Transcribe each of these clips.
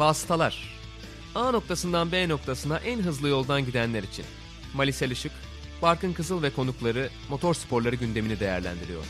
Vasıtalar A noktasından B noktasına en hızlı yoldan gidenler için. Malisel Işık, Barkın Kızıl ve konukları motor sporları gündemini değerlendiriyor.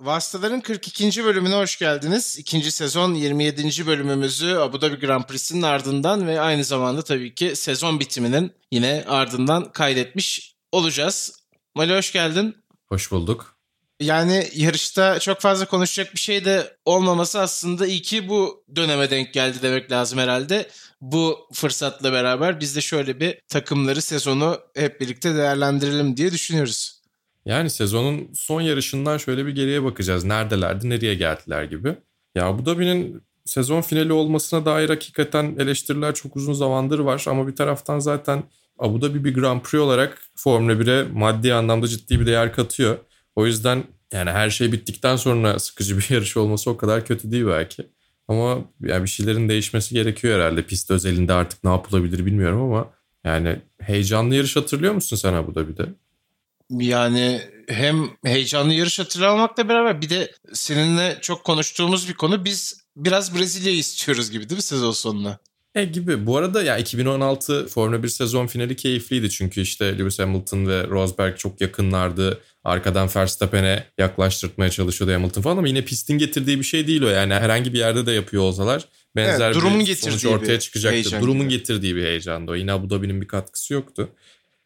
Vasıtaların 42. bölümüne hoş geldiniz. İkinci sezon 27. bölümümüzü Abu Dhabi Grand Prix'sinin ardından ve aynı zamanda tabii ki sezon bitiminin yine ardından kaydetmiş olacağız. Mali hoş geldin. Hoş bulduk. Yani yarışta çok fazla konuşacak bir şey de olmaması aslında iyi ki bu döneme denk geldi demek lazım herhalde. Bu fırsatla beraber biz de şöyle bir takımları sezonu hep birlikte değerlendirelim diye düşünüyoruz. Yani sezonun son yarışından şöyle bir geriye bakacağız. Neredelerdi, nereye geldiler gibi. Ya Abu Dhabi'nin sezon finali olmasına dair hakikaten eleştiriler çok uzun zamandır var. Ama bir taraftan zaten Abu Dhabi bir Grand Prix olarak Formula 1'e maddi anlamda ciddi bir değer katıyor. O yüzden yani her şey bittikten sonra sıkıcı bir yarış olması o kadar kötü değil belki. Ama yani bir şeylerin değişmesi gerekiyor herhalde. Pist özelinde artık ne yapılabilir bilmiyorum ama yani heyecanlı yarış hatırlıyor musun sen Abu Dhabi'de? Yani hem heyecanlı yarış hatırlamakla beraber bir de seninle çok konuştuğumuz bir konu biz biraz Brezilya'yı istiyoruz gibi değil mi sezon sonuna? E gibi. Bu arada ya 2016 Formula 1 sezon finali keyifliydi çünkü işte Lewis Hamilton ve Rosberg çok yakınlardı. Arkadan Verstappen'e yaklaştırmaya çalışıyordu Hamilton falan ama yine pistin getirdiği bir şey değil o. Yani herhangi bir yerde de yapıyor olsalar benzer evet, durumun bir sonuç ortaya çıkacaktı. Durumun gibi. getirdiği bir heyecandı o. Yine Abu Dhabi'nin bir katkısı yoktu.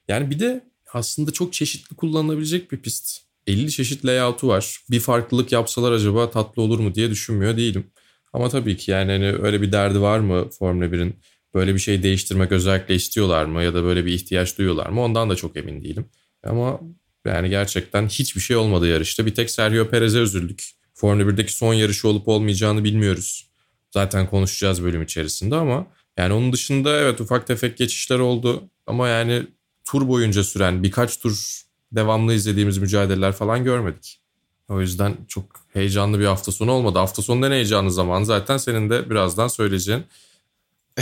Yani bir de aslında çok çeşitli kullanılabilecek bir pist. 50 çeşit layout'u var. Bir farklılık yapsalar acaba tatlı olur mu diye düşünmüyor değilim. Ama tabii ki yani hani öyle bir derdi var mı Formula 1'in? Böyle bir şey değiştirmek özellikle istiyorlar mı ya da böyle bir ihtiyaç duyuyorlar mı? Ondan da çok emin değilim. Ama yani gerçekten hiçbir şey olmadı yarışta. Bir tek Sergio Perez'e üzüldük. Formula 1'deki son yarışı olup olmayacağını bilmiyoruz. Zaten konuşacağız bölüm içerisinde ama yani onun dışında evet ufak tefek geçişler oldu. Ama yani tur boyunca süren birkaç tur devamlı izlediğimiz mücadeleler falan görmedik. O yüzden çok heyecanlı bir hafta sonu olmadı. Hafta sonu en heyecanlı zaman zaten senin de birazdan söyleyeceğin.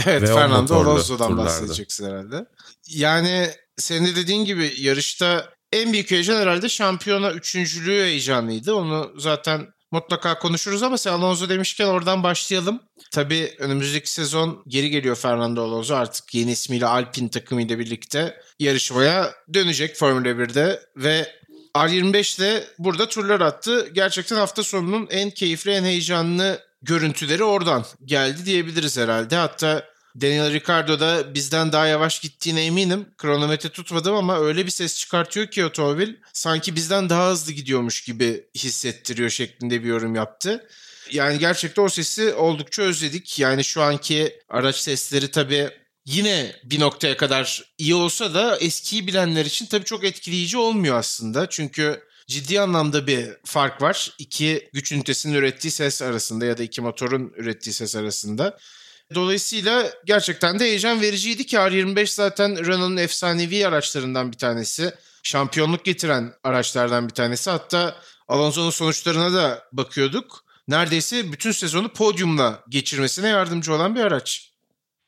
Evet Ve Fernando Alonso'dan bahsedeceksin herhalde. Yani senin de dediğin gibi yarışta en büyük heyecan herhalde şampiyona üçüncülüğü heyecanlıydı. Onu zaten mutlaka konuşuruz ama sen Alonso demişken oradan başlayalım. Tabii önümüzdeki sezon geri geliyor Fernando Alonso artık yeni ismiyle Alpine takımıyla birlikte yarışmaya dönecek Formula 1'de ve R25 de burada turlar attı. Gerçekten hafta sonunun en keyifli, en heyecanlı görüntüleri oradan geldi diyebiliriz herhalde. Hatta Daniel Ricciardo da bizden daha yavaş gittiğine eminim. Kronometre tutmadım ama öyle bir ses çıkartıyor ki otomobil sanki bizden daha hızlı gidiyormuş gibi hissettiriyor şeklinde bir yorum yaptı. Yani gerçekten o sesi oldukça özledik. Yani şu anki araç sesleri tabii yine bir noktaya kadar iyi olsa da eskiyi bilenler için tabii çok etkileyici olmuyor aslında. Çünkü ciddi anlamda bir fark var. İki güç ünitesinin ürettiği ses arasında ya da iki motorun ürettiği ses arasında. Dolayısıyla gerçekten de heyecan vericiydi ki R25 zaten Renault'un efsanevi araçlarından bir tanesi. Şampiyonluk getiren araçlardan bir tanesi. Hatta Alonso'nun sonuçlarına da bakıyorduk. Neredeyse bütün sezonu podyumla geçirmesine yardımcı olan bir araç.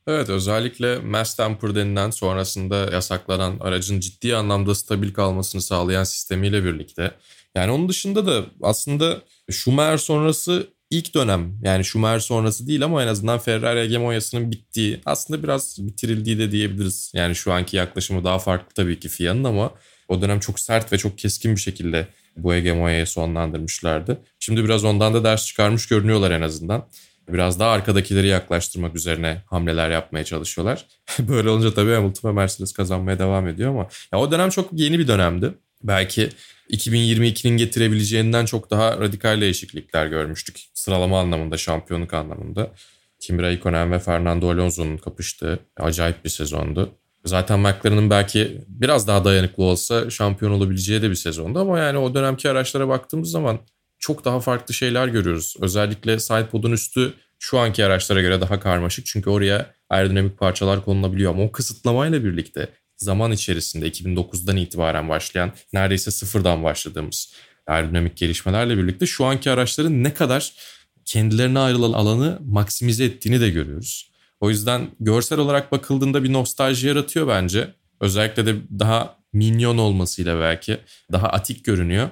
Evet özellikle mass temper denilen sonrasında yasaklanan aracın ciddi anlamda stabil kalmasını sağlayan sistemiyle birlikte. Yani onun dışında da aslında Schumacher sonrası ilk dönem yani Schumacher sonrası değil ama en azından Ferrari hegemonyasının bittiği aslında biraz bitirildiği de diyebiliriz. Yani şu anki yaklaşımı daha farklı tabii ki FIA'nın ama o dönem çok sert ve çok keskin bir şekilde bu hegemonyayı sonlandırmışlardı. Şimdi biraz ondan da ders çıkarmış görünüyorlar en azından. Biraz daha arkadakileri yaklaştırmak üzerine hamleler yapmaya çalışıyorlar. Böyle olunca tabii Hamilton ve Mercedes kazanmaya devam ediyor ama ya o dönem çok yeni bir dönemdi. Belki 2022'nin getirebileceğinden çok daha radikal değişiklikler görmüştük. Sıralama anlamında, şampiyonluk anlamında. Kimi Raikkonen ve Fernando Alonso'nun kapıştığı acayip bir sezondu. Zaten McLaren'ın belki biraz daha dayanıklı olsa şampiyon olabileceği de bir sezondu ama yani o dönemki araçlara baktığımız zaman çok daha farklı şeyler görüyoruz. Özellikle sidepod'un üstü şu anki araçlara göre daha karmaşık. Çünkü oraya aerodinamik parçalar konulabiliyor. Ama o kısıtlamayla birlikte zaman içerisinde 2009'dan itibaren başlayan neredeyse sıfırdan başladığımız aerodinamik gelişmelerle birlikte şu anki araçların ne kadar kendilerine ayrılan alanı maksimize ettiğini de görüyoruz. O yüzden görsel olarak bakıldığında bir nostalji yaratıyor bence. Özellikle de daha minyon olmasıyla belki daha atik görünüyor.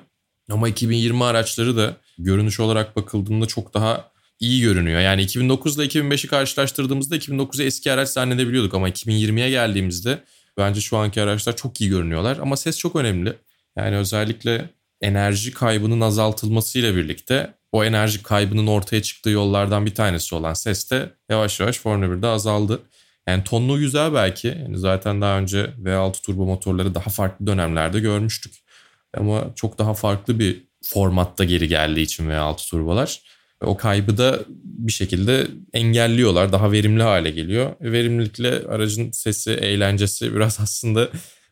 Ama 2020 araçları da görünüş olarak bakıldığında çok daha iyi görünüyor. Yani 2009 ile 2005'i karşılaştırdığımızda 2009'u eski araç zannedebiliyorduk ama 2020'ye geldiğimizde bence şu anki araçlar çok iyi görünüyorlar. Ama ses çok önemli. Yani özellikle enerji kaybının azaltılmasıyla birlikte o enerji kaybının ortaya çıktığı yollardan bir tanesi olan ses de yavaş yavaş Formula 1'de azaldı. Yani tonlu güzel belki. Yani zaten daha önce V6 turbo motorları daha farklı dönemlerde görmüştük. Ama çok daha farklı bir formatta geri geldiği için V6 turbolar. O kaybı da bir şekilde engelliyorlar. Daha verimli hale geliyor. Verimlilikle aracın sesi, eğlencesi biraz aslında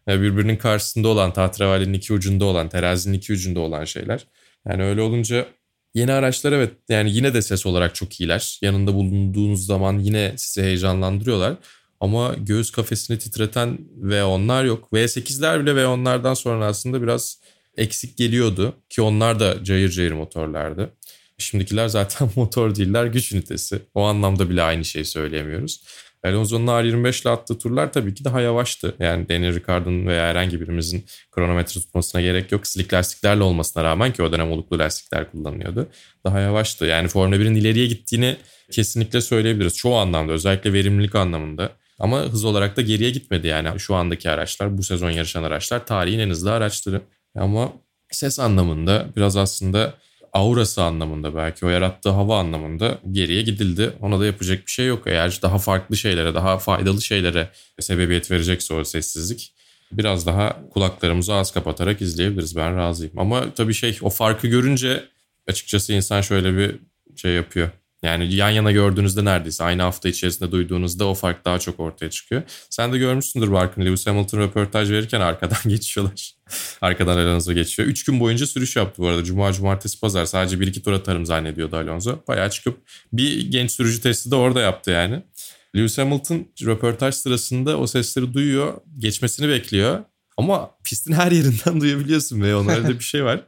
birbirinin karşısında olan, tahterevalinin iki ucunda olan, terazinin iki ucunda olan şeyler. Yani öyle olunca yeni araçlar evet yani yine de ses olarak çok iyiler. Yanında bulunduğunuz zaman yine sizi heyecanlandırıyorlar. Ama göğüs kafesini titreten V10'lar yok. V8'ler bile V10'lardan sonra aslında biraz eksik geliyordu. Ki onlar da cayır cayır motorlardı. Şimdikiler zaten motor değiller güç ünitesi. O anlamda bile aynı şeyi söyleyemiyoruz. Alonso'nun R25 ile attığı turlar tabii ki daha yavaştı. Yani Daniel Ricciardo'nun veya herhangi birimizin kronometre tutmasına gerek yok. Slick lastiklerle olmasına rağmen ki o dönem oluklu lastikler kullanılıyordu. Daha yavaştı. Yani Formula 1'in ileriye gittiğini kesinlikle söyleyebiliriz. Çoğu anlamda özellikle verimlilik anlamında. Ama hız olarak da geriye gitmedi yani şu andaki araçlar, bu sezon yarışan araçlar tarihin en hızlı araçları. Ama ses anlamında biraz aslında aurası anlamında belki o yarattığı hava anlamında geriye gidildi. Ona da yapacak bir şey yok. Eğer daha farklı şeylere, daha faydalı şeylere sebebiyet verecekse o sessizlik biraz daha kulaklarımızı az kapatarak izleyebiliriz. Ben razıyım. Ama tabii şey o farkı görünce açıkçası insan şöyle bir şey yapıyor. Yani yan yana gördüğünüzde neredeyse aynı hafta içerisinde duyduğunuzda o fark daha çok ortaya çıkıyor. Sen de görmüşsündür Barkın. Lewis Hamilton röportaj verirken arkadan geçiyorlar. Arkadan Alonso geçiyor. Üç gün boyunca sürüş yaptı bu arada. Cuma, cumartesi, pazar. Sadece bir iki tur atarım zannediyordu Alonso. Bayağı çıkıp bir genç sürücü testi de orada yaptı yani. Lewis Hamilton röportaj sırasında o sesleri duyuyor. Geçmesini bekliyor. Ama pistin her yerinden duyabiliyorsun ve onlarda bir şey var.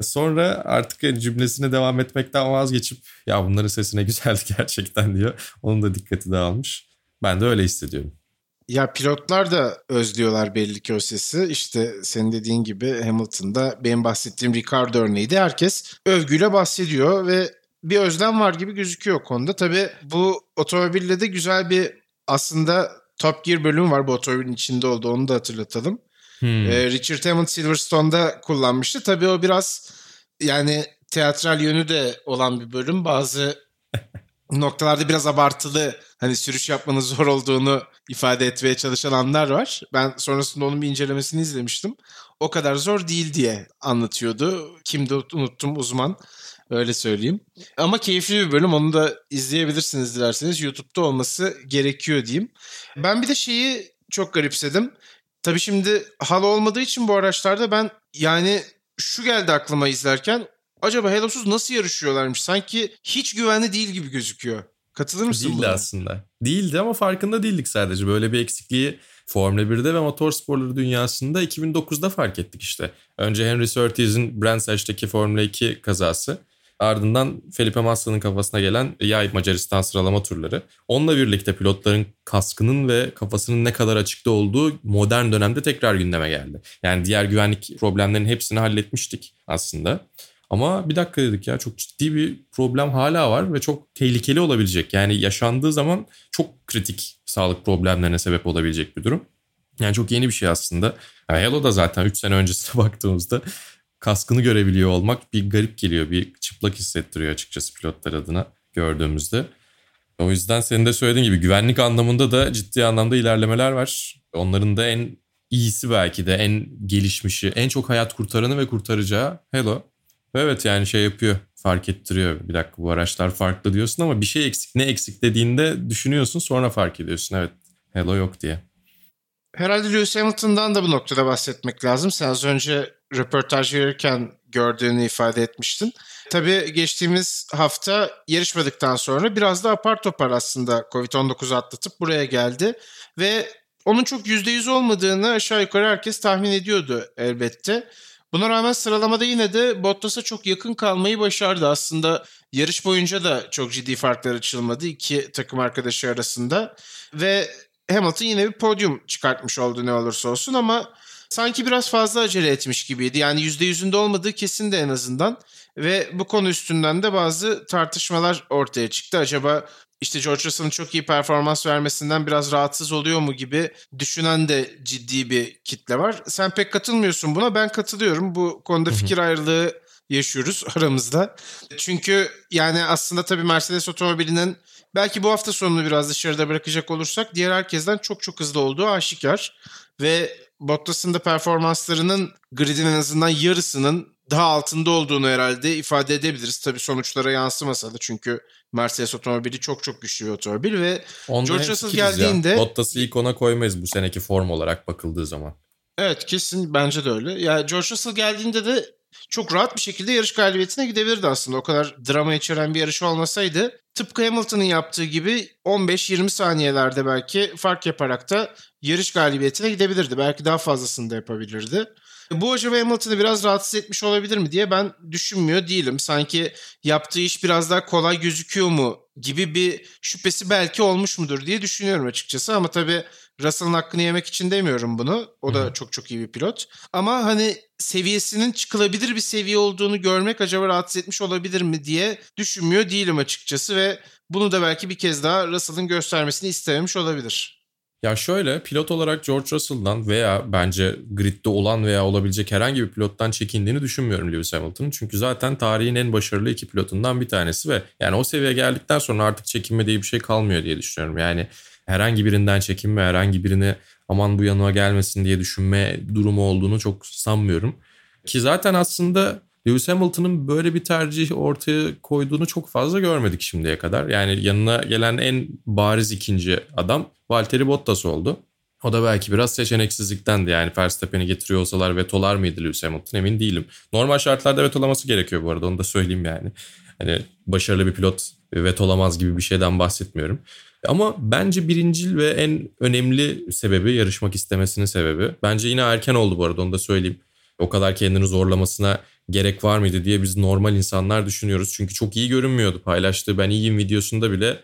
Sonra artık cümlesine devam etmekten vazgeçip ya bunların sesine güzeldi gerçekten diyor. Onun da dikkati dağılmış. Ben de öyle hissediyorum. Ya pilotlar da özlüyorlar belli ki o sesi. İşte senin dediğin gibi Hamilton'da benim bahsettiğim Ricardo örneğiydi. Herkes övgüyle bahsediyor ve bir özlem var gibi gözüküyor konuda. Tabii bu otomobille de güzel bir aslında Top Gear bölümü var bu otomobilin içinde oldu onu da hatırlatalım. Hmm. Ee, Richard Hammond Silverstone'da kullanmıştı. Tabii o biraz yani teatral yönü de olan bir bölüm. Bazı noktalarda biraz abartılı hani sürüş yapmanın zor olduğunu ifade etmeye çalışan anlar var. Ben sonrasında onun bir incelemesini izlemiştim. O kadar zor değil diye anlatıyordu. Kimdi unuttum uzman. Öyle söyleyeyim. Ama keyifli bir bölüm. Onu da izleyebilirsiniz dilerseniz. YouTube'da olması gerekiyor diyeyim. Ben bir de şeyi çok garipsedim. Tabii şimdi halo olmadığı için bu araçlarda ben yani şu geldi aklıma izlerken acaba Helosuz nasıl yarışıyorlarmış? Sanki hiç güvenli değil gibi gözüküyor. Katılır mısın Değildi buna? aslında. Değildi ama farkında değildik sadece. Böyle bir eksikliği Formula 1'de ve motorsporları dünyasında 2009'da fark ettik işte. Önce Henry Surtees'in Brandsatch'teki Formula 2 kazası. Ardından Felipe Massa'nın kafasına gelen yay Macaristan sıralama turları. Onunla birlikte pilotların kaskının ve kafasının ne kadar açıkta olduğu modern dönemde tekrar gündeme geldi. Yani diğer güvenlik problemlerinin hepsini halletmiştik aslında. Ama bir dakika dedik ya çok ciddi bir problem hala var ve çok tehlikeli olabilecek. Yani yaşandığı zaman çok kritik sağlık problemlerine sebep olabilecek bir durum. Yani çok yeni bir şey aslında. Yani Hello da zaten 3 sene öncesine baktığımızda kaskını görebiliyor olmak bir garip geliyor. Bir çıplak hissettiriyor açıkçası pilotlar adına gördüğümüzde. O yüzden senin de söylediğin gibi güvenlik anlamında da ciddi anlamda ilerlemeler var. Onların da en iyisi belki de en gelişmişi, en çok hayat kurtaranı ve kurtaracağı Hello. Evet yani şey yapıyor, fark ettiriyor. Bir dakika bu araçlar farklı diyorsun ama bir şey eksik. Ne eksik dediğinde düşünüyorsun sonra fark ediyorsun. Evet Hello yok diye. Herhalde Lewis Hamilton'dan da bu noktada bahsetmek lazım. Sen az önce röportaj verirken gördüğünü ifade etmiştin. Tabii geçtiğimiz hafta yarışmadıktan sonra biraz da apar topar aslında Covid-19 atlatıp buraya geldi. Ve onun çok %100 olmadığını aşağı yukarı herkes tahmin ediyordu elbette. Buna rağmen sıralamada yine de Bottas'a çok yakın kalmayı başardı. Aslında yarış boyunca da çok ciddi farklar açılmadı iki takım arkadaşı arasında. Ve Hamilton yine bir podyum çıkartmış oldu ne olursa olsun ama sanki biraz fazla acele etmiş gibiydi. Yani %100'ünde olmadığı kesin de en azından. Ve bu konu üstünden de bazı tartışmalar ortaya çıktı. Acaba işte George Russell'ın çok iyi performans vermesinden biraz rahatsız oluyor mu gibi düşünen de ciddi bir kitle var. Sen pek katılmıyorsun buna. Ben katılıyorum. Bu konuda fikir ayrılığı yaşıyoruz aramızda. Çünkü yani aslında tabii Mercedes otomobilinin belki bu hafta sonunu biraz dışarıda bırakacak olursak diğer herkesten çok çok hızlı olduğu aşikar. Ve Bottas'ın da performanslarının gridin en azından yarısının daha altında olduğunu herhalde ifade edebiliriz. Tabii sonuçlara yansımasa da çünkü Mercedes otomobili çok çok güçlü bir otomobil ve Onda George Russell geldiğinde... Ya. Bottas'ı ilk ona koymayız bu seneki form olarak bakıldığı zaman. Evet kesin bence de öyle. Ya yani George Russell geldiğinde de çok rahat bir şekilde yarış galibiyetine gidebilirdi aslında. O kadar drama içeren bir yarış olmasaydı tıpkı Hamilton'ın yaptığı gibi 15-20 saniyelerde belki fark yaparak da yarış galibiyetine gidebilirdi. Belki daha fazlasını da yapabilirdi. Bu acaba Hamilton'ı biraz rahatsız etmiş olabilir mi diye ben düşünmüyor değilim. Sanki yaptığı iş biraz daha kolay gözüküyor mu gibi bir şüphesi belki olmuş mudur diye düşünüyorum açıkçası. Ama tabii Russell'ın hakkını yemek için demiyorum bunu. O da çok çok iyi bir pilot. Ama hani seviyesinin çıkılabilir bir seviye olduğunu görmek acaba rahatsız etmiş olabilir mi diye düşünmüyor değilim açıkçası ve bunu da belki bir kez daha Russell'ın göstermesini istememiş olabilir. Ya şöyle pilot olarak George Russell'dan veya bence gridde olan veya olabilecek herhangi bir pilottan çekindiğini düşünmüyorum Lewis Hamilton'ın. Çünkü zaten tarihin en başarılı iki pilotundan bir tanesi ve yani o seviyeye geldikten sonra artık çekinme diye bir şey kalmıyor diye düşünüyorum. Yani herhangi birinden çekinme, herhangi birini aman bu yanıma gelmesin diye düşünme durumu olduğunu çok sanmıyorum. Ki zaten aslında Lewis Hamilton'ın böyle bir tercih ortaya koyduğunu çok fazla görmedik şimdiye kadar. Yani yanına gelen en bariz ikinci adam Valtteri Bottas oldu. O da belki biraz seçeneksizliktendi yani Verstappen'i getiriyor olsalar vetolar mıydı Lewis Hamilton emin değilim. Normal şartlarda vetolaması gerekiyor bu arada onu da söyleyeyim yani. Hani başarılı bir pilot vetolamaz gibi bir şeyden bahsetmiyorum. Ama bence birincil ve en önemli sebebi yarışmak istemesinin sebebi. Bence yine erken oldu bu arada onu da söyleyeyim. O kadar kendini zorlamasına gerek var mıydı diye biz normal insanlar düşünüyoruz. Çünkü çok iyi görünmüyordu. Paylaştığı ben iyiyim videosunda bile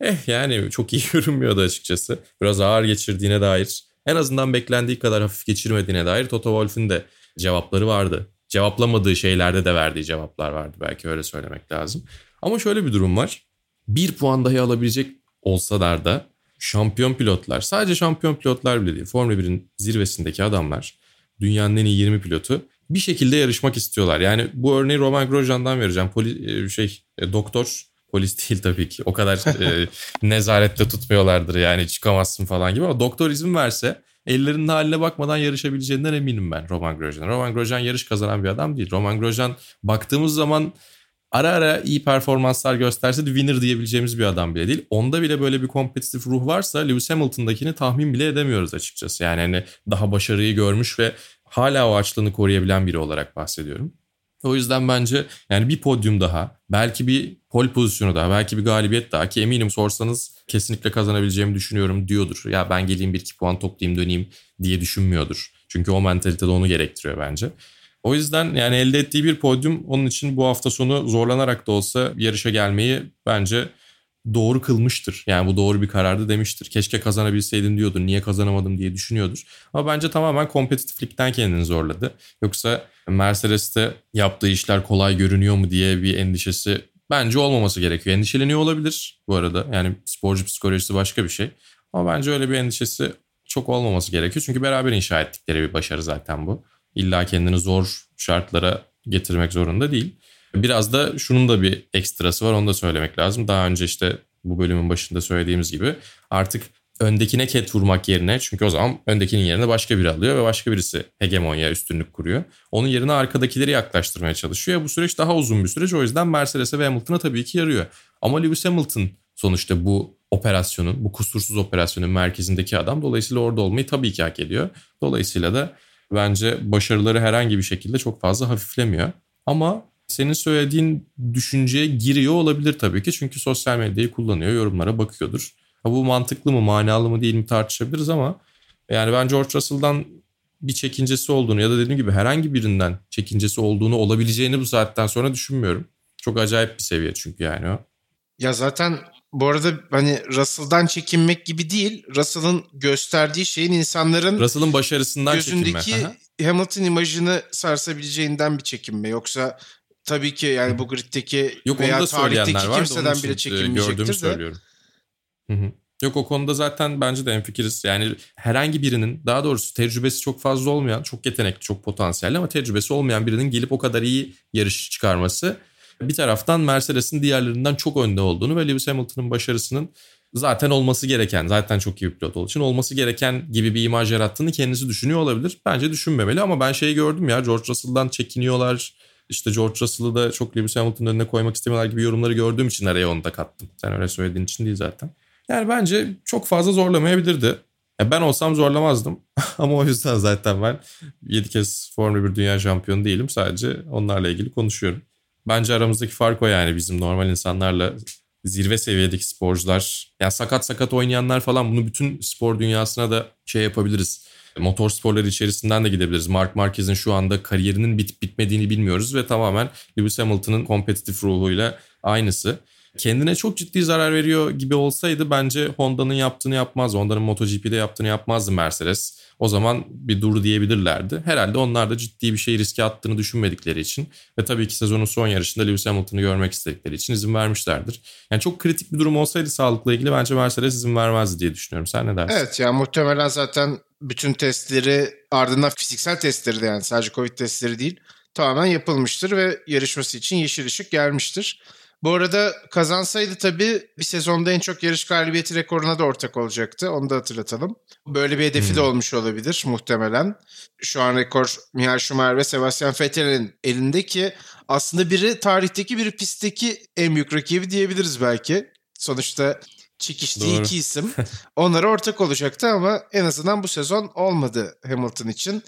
eh yani çok iyi görünmüyordu açıkçası. Biraz ağır geçirdiğine dair en azından beklendiği kadar hafif geçirmediğine dair Toto Wolff'ün de cevapları vardı. Cevaplamadığı şeylerde de verdiği cevaplar vardı belki öyle söylemek lazım. Ama şöyle bir durum var. Bir puan dahi alabilecek olsalar da şampiyon pilotlar sadece şampiyon pilotlar bile değil Formula 1'in zirvesindeki adamlar dünyanın en iyi 20 pilotu bir şekilde yarışmak istiyorlar. Yani bu örneği Roman Grosjean'dan vereceğim. Poli, e, şey e, doktor polis değil tabii ki. O kadar e, nezarette tutmuyorlardır yani çıkamazsın falan gibi ama doktor izin verse ellerinin haline bakmadan yarışabileceğinden eminim ben Roman Grosjean. Roman Grosjean yarış kazanan bir adam değil. Roman Grosjean baktığımız zaman ara ara iyi performanslar gösterse de winner diyebileceğimiz bir adam bile değil. Onda bile böyle bir kompetitif ruh varsa Lewis Hamilton'dakini tahmin bile edemiyoruz açıkçası. Yani hani daha başarıyı görmüş ve hala o açlığını koruyabilen biri olarak bahsediyorum. O yüzden bence yani bir podyum daha, belki bir pol pozisyonu daha, belki bir galibiyet daha ki eminim sorsanız kesinlikle kazanabileceğimi düşünüyorum diyordur. Ya ben geleyim bir iki puan toplayayım döneyim diye düşünmüyordur. Çünkü o mentalitede onu gerektiriyor bence. O yüzden yani elde ettiği bir podyum onun için bu hafta sonu zorlanarak da olsa yarışa gelmeyi bence doğru kılmıştır. Yani bu doğru bir karardı demiştir. Keşke kazanabilseydim diyordur. Niye kazanamadım diye düşünüyordur. Ama bence tamamen kompetitiflikten kendini zorladı. Yoksa Mercedes'te yaptığı işler kolay görünüyor mu diye bir endişesi bence olmaması gerekiyor. Endişeleniyor olabilir bu arada. Yani sporcu psikolojisi başka bir şey. Ama bence öyle bir endişesi çok olmaması gerekiyor. Çünkü beraber inşa ettikleri bir başarı zaten bu. İlla kendini zor şartlara getirmek zorunda değil. Biraz da şunun da bir ekstrası var onu da söylemek lazım. Daha önce işte bu bölümün başında söylediğimiz gibi artık öndekine ket vurmak yerine çünkü o zaman öndekinin yerine başka biri alıyor ve başka birisi hegemonya üstünlük kuruyor. Onun yerine arkadakileri yaklaştırmaya çalışıyor. Bu süreç daha uzun bir süreç o yüzden Mercedes'e ve Hamilton'a tabii ki yarıyor. Ama Lewis Hamilton sonuçta bu operasyonun, bu kusursuz operasyonun merkezindeki adam. Dolayısıyla orada olmayı tabii ki hak ediyor. Dolayısıyla da bence başarıları herhangi bir şekilde çok fazla hafiflemiyor. Ama senin söylediğin düşünceye giriyor olabilir tabii ki. Çünkü sosyal medyayı kullanıyor, yorumlara bakıyordur. Ha, bu mantıklı mı, manalı mı değil mi tartışabiliriz ama yani ben George Russell'dan bir çekincesi olduğunu ya da dediğim gibi herhangi birinden çekincesi olduğunu olabileceğini bu saatten sonra düşünmüyorum. Çok acayip bir seviye çünkü yani o. Ya zaten bu arada hani Russell'dan çekinmek gibi değil. Russell'ın gösterdiği şeyin insanların Russell'ın başarısından gözündeki çekinme. Hamilton imajını sarsabileceğinden bir çekinme. Yoksa tabii ki yani bu griddeki Yok, veya tarihteki var kimseden da bile e, de. söylüyorum. Hı hı. Yok o konuda zaten bence de enfikiriz. Yani herhangi birinin daha doğrusu tecrübesi çok fazla olmayan, çok yetenekli, çok potansiyelli ama tecrübesi olmayan birinin gelip o kadar iyi yarış çıkarması bir taraftan Mercedes'in diğerlerinden çok önde olduğunu ve Lewis Hamilton'ın başarısının zaten olması gereken, zaten çok iyi bir pilot olduğu için olması gereken gibi bir imaj yarattığını kendisi düşünüyor olabilir. Bence düşünmemeli ama ben şeyi gördüm ya George Russell'dan çekiniyorlar. İşte George Russell'ı da çok Lewis Hamilton'ın önüne koymak istemiyorlar gibi yorumları gördüğüm için araya onu da kattım. Sen öyle söylediğin için değil zaten. Yani bence çok fazla zorlamayabilirdi. Ya ben olsam zorlamazdım. Ama o yüzden zaten ben 7 kez Formula 1 Dünya Şampiyonu değilim. Sadece onlarla ilgili konuşuyorum. Bence aramızdaki fark o yani bizim normal insanlarla zirve seviyedeki sporcular. Yani sakat sakat oynayanlar falan bunu bütün spor dünyasına da şey yapabiliriz. Motor sporları içerisinden de gidebiliriz. Mark Marquez'in şu anda kariyerinin bitip bitmediğini bilmiyoruz ve tamamen Lewis Hamilton'ın kompetitif ruhuyla aynısı kendine çok ciddi zarar veriyor gibi olsaydı bence Honda'nın yaptığını yapmaz. Honda'nın MotoGP'de yaptığını yapmazdı Mercedes. O zaman bir dur diyebilirlerdi. Herhalde onlar da ciddi bir şey riske attığını düşünmedikleri için ve tabii ki sezonun son yarışında Lewis Hamilton'ı görmek istedikleri için izin vermişlerdir. Yani çok kritik bir durum olsaydı sağlıkla ilgili bence Mercedes izin vermezdi diye düşünüyorum. Sen ne dersin? Evet yani muhtemelen zaten bütün testleri ardından fiziksel testleri de yani sadece Covid testleri değil tamamen yapılmıştır ve yarışması için yeşil ışık gelmiştir. Bu arada kazansaydı tabii bir sezonda en çok yarış galibiyeti rekoruna da ortak olacaktı. Onu da hatırlatalım. Böyle bir hedefi hmm. de olmuş olabilir muhtemelen. Şu an rekor Michael Schumacher ve Sebastian Vettel'in elindeki aslında biri tarihteki biri pistteki en büyük rakibi diyebiliriz belki. Sonuçta çekiştiği Doğru. iki isim. Onlara ortak olacaktı ama en azından bu sezon olmadı Hamilton için.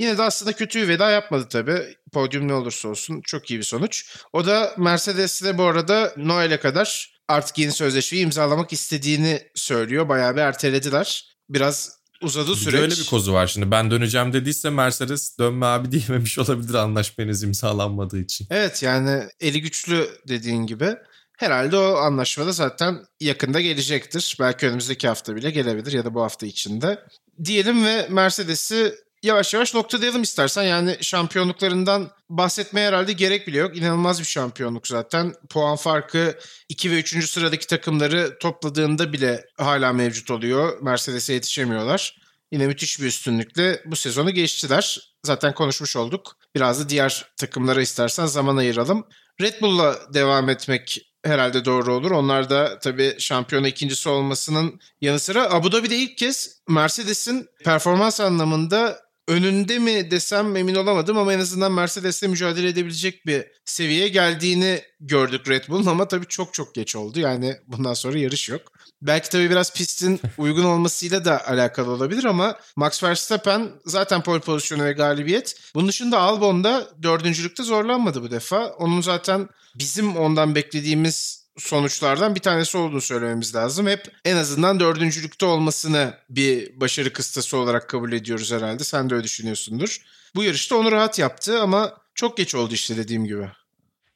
Yine de aslında kötü bir veda yapmadı tabii. Podyum ne olursa olsun çok iyi bir sonuç. O da Mercedes'le bu arada Noel'e kadar artık yeni sözleşmeyi imzalamak istediğini söylüyor. Bayağı bir ertelediler. Biraz uzadı süreç. Böyle bir kozu var şimdi. Ben döneceğim dediyse Mercedes dönme abi diyememiş olabilir anlaşmanız imzalanmadığı için. Evet yani eli güçlü dediğin gibi. Herhalde o anlaşmada zaten yakında gelecektir. Belki önümüzdeki hafta bile gelebilir ya da bu hafta içinde. Diyelim ve Mercedes'i yavaş yavaş noktalayalım istersen. Yani şampiyonluklarından bahsetmeye herhalde gerek bile yok. İnanılmaz bir şampiyonluk zaten. Puan farkı 2 ve 3. sıradaki takımları topladığında bile hala mevcut oluyor. Mercedes'e yetişemiyorlar. Yine müthiş bir üstünlükle bu sezonu geçtiler. Zaten konuşmuş olduk. Biraz da diğer takımlara istersen zaman ayıralım. Red Bull'la devam etmek herhalde doğru olur. Onlar da tabii şampiyona ikincisi olmasının yanı sıra Abu Dhabi'de ilk kez Mercedes'in performans anlamında önünde mi desem emin olamadım ama en azından Mercedes'le mücadele edebilecek bir seviyeye geldiğini gördük Red Bull'un ama tabii çok çok geç oldu. Yani bundan sonra yarış yok. Belki tabii biraz pistin uygun olmasıyla da alakalı olabilir ama Max Verstappen zaten pole pozisyonu ve galibiyet. Bunun dışında Albon'da dördüncülükte zorlanmadı bu defa. Onun zaten bizim ondan beklediğimiz sonuçlardan bir tanesi olduğunu söylememiz lazım. Hep en azından dördüncülükte olmasını bir başarı kıstası olarak kabul ediyoruz herhalde. Sen de öyle düşünüyorsundur. Bu yarışta onu rahat yaptı ama çok geç oldu işte dediğim gibi.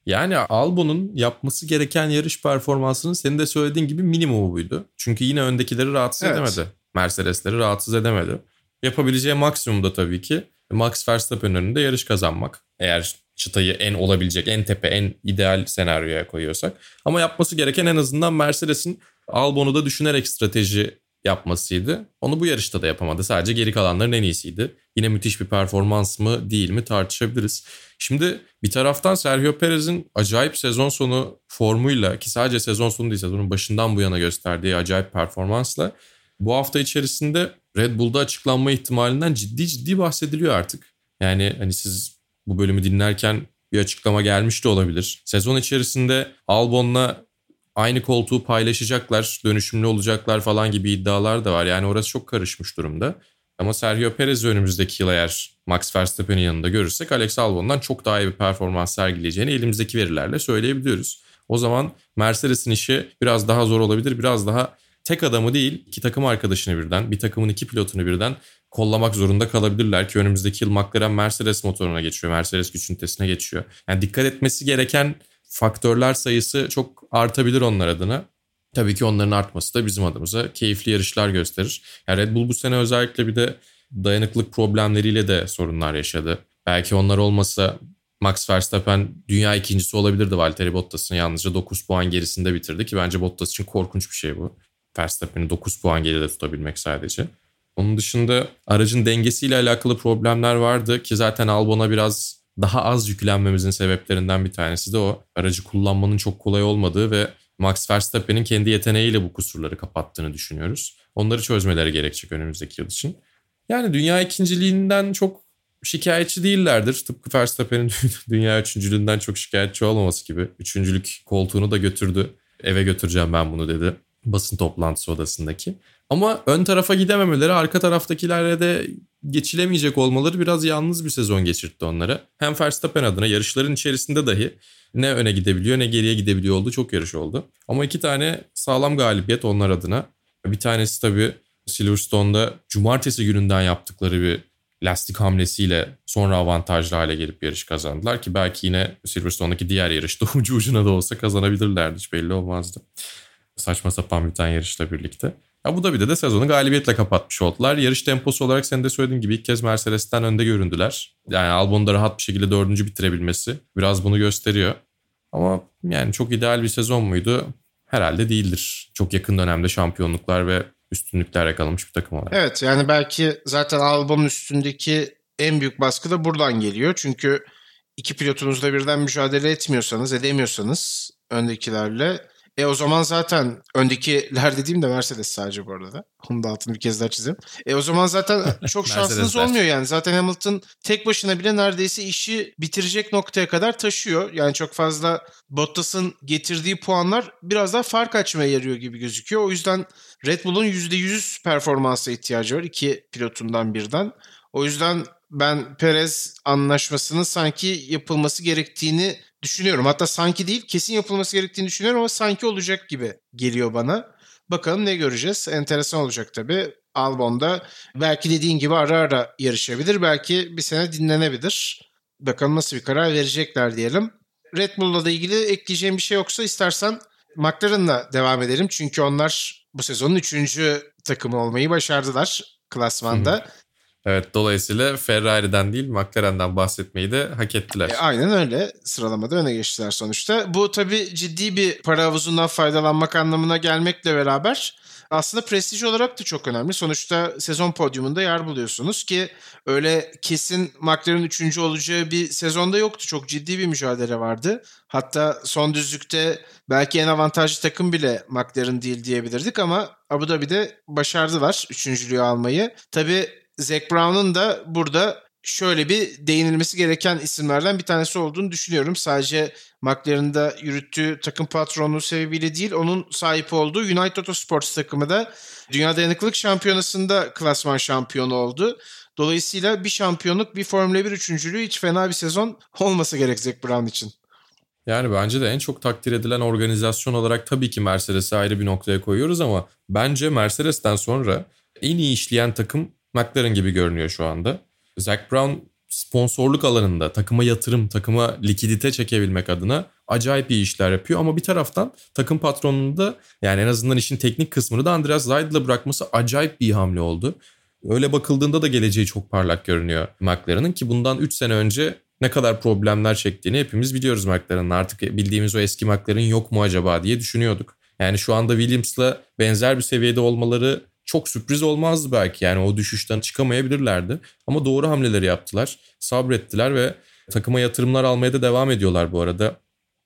Yani Albon'un yapması gereken yarış performansının senin de söylediğin gibi minimumu buydu. Çünkü yine öndekileri rahatsız evet. edemedi. Mercedes'leri rahatsız edemedi. Yapabileceği maksimum da tabii ki Max Verstappen önünde yarış kazanmak. Eğer çıtayı en olabilecek, en tepe, en ideal senaryoya koyuyorsak. Ama yapması gereken en azından Mercedes'in Albon'u da düşünerek strateji yapmasıydı. Onu bu yarışta da yapamadı. Sadece geri kalanların en iyisiydi. Yine müthiş bir performans mı değil mi tartışabiliriz. Şimdi bir taraftan Sergio Perez'in acayip sezon sonu formuyla ki sadece sezon sonu değil sezonun başından bu yana gösterdiği acayip performansla bu hafta içerisinde Red Bull'da açıklanma ihtimalinden ciddi ciddi bahsediliyor artık. Yani hani siz bu bölümü dinlerken bir açıklama gelmiş de olabilir. Sezon içerisinde Albon'la aynı koltuğu paylaşacaklar, dönüşümlü olacaklar falan gibi iddialar da var. Yani orası çok karışmış durumda. Ama Sergio Perez'i önümüzdeki yıl eğer Max Verstappen'in yanında görürsek Alex Albon'dan çok daha iyi bir performans sergileyeceğini elimizdeki verilerle söyleyebiliyoruz. O zaman Mercedes'in işi biraz daha zor olabilir. Biraz daha tek adamı değil iki takım arkadaşını birden, bir takımın iki pilotunu birden kollamak zorunda kalabilirler ki önümüzdeki yıl McLaren Mercedes motoruna geçiyor. Mercedes güç ünitesine geçiyor. Yani dikkat etmesi gereken faktörler sayısı çok artabilir onlar adına. Tabii ki onların artması da bizim adımıza keyifli yarışlar gösterir. Yani Red Bull bu sene özellikle bir de dayanıklık problemleriyle de sorunlar yaşadı. Belki onlar olmasa Max Verstappen dünya ikincisi olabilirdi Valtteri Bottas'ın yalnızca 9 puan gerisinde bitirdi ki bence Bottas için korkunç bir şey bu. Verstappen'i 9 puan geride tutabilmek sadece. Onun dışında aracın dengesiyle alakalı problemler vardı ki zaten Albon'a biraz daha az yüklenmemizin sebeplerinden bir tanesi de o. Aracı kullanmanın çok kolay olmadığı ve Max Verstappen'in kendi yeteneğiyle bu kusurları kapattığını düşünüyoruz. Onları çözmeleri gerekecek önümüzdeki yıl için. Yani dünya ikinciliğinden çok şikayetçi değillerdir. Tıpkı Verstappen'in dünya üçüncülüğünden çok şikayetçi olmaması gibi. Üçüncülük koltuğunu da götürdü. Eve götüreceğim ben bunu dedi. Basın toplantısı odasındaki. Ama ön tarafa gidememeleri arka taraftakilerle de geçilemeyecek olmaları biraz yalnız bir sezon geçirtti onlara. Hem Verstappen adına yarışların içerisinde dahi ne öne gidebiliyor ne geriye gidebiliyor oldu. Çok yarış oldu. Ama iki tane sağlam galibiyet onlar adına. Bir tanesi tabii Silverstone'da cumartesi gününden yaptıkları bir lastik hamlesiyle sonra avantajlı hale gelip yarış kazandılar ki belki yine Silverstone'daki diğer yarışta ucu ucuna da olsa kazanabilirlerdi hiç belli olmazdı. Saçma sapan bir tane yarışla birlikte. Ya bu da bir de de sezonu galibiyetle kapatmış oldular. Yarış temposu olarak senin de söylediğin gibi ilk kez Mercedes'ten önde göründüler. Yani Albon'u da rahat bir şekilde dördüncü bitirebilmesi biraz bunu gösteriyor. Ama yani çok ideal bir sezon muydu? Herhalde değildir. Çok yakın dönemde şampiyonluklar ve üstünlükler yakalamış bir takım olarak. Evet yani belki zaten Albon'un üstündeki en büyük baskı da buradan geliyor. Çünkü iki pilotunuzla birden mücadele etmiyorsanız, edemiyorsanız öndekilerle e o zaman zaten öndekiler dediğim de Mercedes sadece bu arada. Onu da altını bir kez daha çizeyim. E o zaman zaten çok şansınız olmuyor yani. Zaten Hamilton tek başına bile neredeyse işi bitirecek noktaya kadar taşıyor. Yani çok fazla Bottas'ın getirdiği puanlar biraz daha fark açmaya yarıyor gibi gözüküyor. O yüzden Red Bull'un %100 performansa ihtiyacı var. iki pilotundan birden. O yüzden ben Perez anlaşmasının sanki yapılması gerektiğini düşünüyorum. Hatta sanki değil kesin yapılması gerektiğini düşünüyorum ama sanki olacak gibi geliyor bana. Bakalım ne göreceğiz. Enteresan olacak tabii. Albon'da belki dediğin gibi ara ara yarışabilir. Belki bir sene dinlenebilir. Bakalım nasıl bir karar verecekler diyelim. Red Bull'la da ilgili ekleyeceğim bir şey yoksa istersen McLaren'la devam edelim. Çünkü onlar bu sezonun üçüncü takımı olmayı başardılar klasmanda. Hı hı. Evet dolayısıyla Ferrari'den değil McLaren'den bahsetmeyi de hak ettiler. E, aynen öyle sıralamada öne geçtiler sonuçta. Bu tabii ciddi bir para havuzundan faydalanmak anlamına gelmekle beraber aslında prestij olarak da çok önemli. Sonuçta sezon podyumunda yer buluyorsunuz ki öyle kesin McLaren 3. olacağı bir sezonda yoktu. Çok ciddi bir mücadele vardı. Hatta son düzlükte belki en avantajlı takım bile McLaren değil diyebilirdik ama Abu Dhabi'de başardılar üçüncülüğü almayı. Tabii Zac Brown'un da burada şöyle bir değinilmesi gereken isimlerden bir tanesi olduğunu düşünüyorum. Sadece McLaren'da yürüttüğü takım patronu sebebiyle değil, onun sahip olduğu United Autosports takımı da Dünya Dayanıklılık Şampiyonası'nda klasman şampiyonu oldu. Dolayısıyla bir şampiyonluk, bir Formula 1 üçüncülüğü hiç fena bir sezon olmasa gerek Zac Brown için. Yani bence de en çok takdir edilen organizasyon olarak tabii ki Mercedes'i ayrı bir noktaya koyuyoruz ama bence Mercedes'ten sonra en iyi işleyen takım McLaren gibi görünüyor şu anda. Zac Brown sponsorluk alanında takıma yatırım, takıma likidite çekebilmek adına acayip iyi işler yapıyor. Ama bir taraftan takım patronunu da yani en azından işin teknik kısmını da Andreas Seidl'e bırakması acayip bir hamle oldu. Öyle bakıldığında da geleceği çok parlak görünüyor McLaren'ın ki bundan 3 sene önce ne kadar problemler çektiğini hepimiz biliyoruz McLaren'ın. Artık bildiğimiz o eski McLaren yok mu acaba diye düşünüyorduk. Yani şu anda Williams'la benzer bir seviyede olmaları çok sürpriz olmazdı belki. Yani o düşüşten çıkamayabilirlerdi. Ama doğru hamleleri yaptılar. Sabrettiler ve takıma yatırımlar almaya da devam ediyorlar bu arada.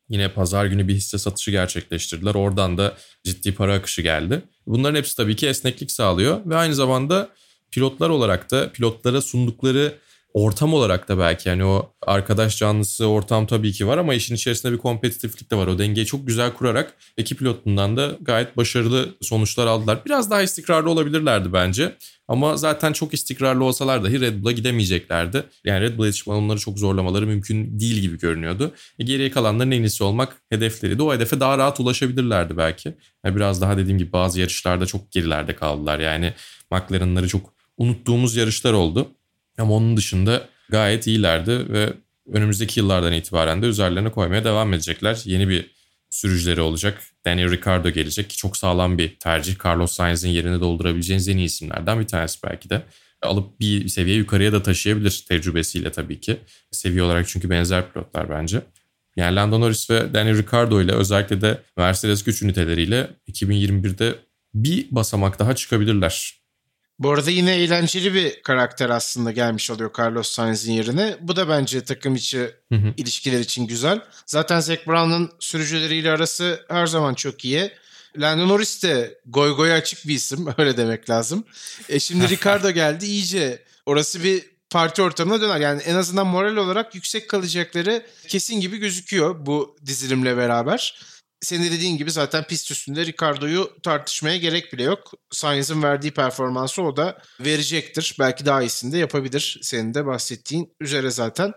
Yine pazar günü bir hisse satışı gerçekleştirdiler. Oradan da ciddi para akışı geldi. Bunların hepsi tabii ki esneklik sağlıyor ve aynı zamanda pilotlar olarak da pilotlara sundukları ortam olarak da belki yani o arkadaş canlısı ortam tabii ki var ama işin içerisinde bir kompetitiflik de var. O dengeyi çok güzel kurarak ekip pilotundan da gayet başarılı sonuçlar aldılar. Biraz daha istikrarlı olabilirlerdi bence. Ama zaten çok istikrarlı olsalar dahi Red Bull'a gidemeyeceklerdi. Yani Red Bull'a yetişme onları çok zorlamaları mümkün değil gibi görünüyordu. E geriye kalanların en iyisi olmak hedefleriydi. O hedefe daha rahat ulaşabilirlerdi belki. Yani biraz daha dediğim gibi bazı yarışlarda çok gerilerde kaldılar. Yani McLaren'ları çok unuttuğumuz yarışlar oldu. Ama onun dışında gayet iyilerdi ve önümüzdeki yıllardan itibaren de üzerlerine koymaya devam edecekler. Yeni bir sürücüleri olacak. Daniel Ricciardo gelecek ki çok sağlam bir tercih. Carlos Sainz'in yerini doldurabileceğiniz en iyi isimlerden bir tanesi belki de. Alıp bir seviye yukarıya da taşıyabilir tecrübesiyle tabii ki. Seviye olarak çünkü benzer pilotlar bence. Yani Lando Norris ve Daniel Ricciardo ile özellikle de Mercedes güç üniteleriyle 2021'de bir basamak daha çıkabilirler. Bu arada yine eğlenceli bir karakter aslında gelmiş oluyor Carlos Sainz'in yerine. Bu da bence takım içi hı hı. ilişkiler için güzel. Zaten Zac Brown'un sürücüleriyle arası her zaman çok iyi. Lando Norris de goy goy açık bir isim öyle demek lazım. E şimdi Ricardo geldi iyice orası bir parti ortamına döner. Yani en azından moral olarak yüksek kalacakları kesin gibi gözüküyor bu dizilimle beraber senin dediğin gibi zaten pist üstünde Ricardo'yu tartışmaya gerek bile yok. Sainz'ın verdiği performansı o da verecektir. Belki daha iyisini de yapabilir. Senin de bahsettiğin üzere zaten.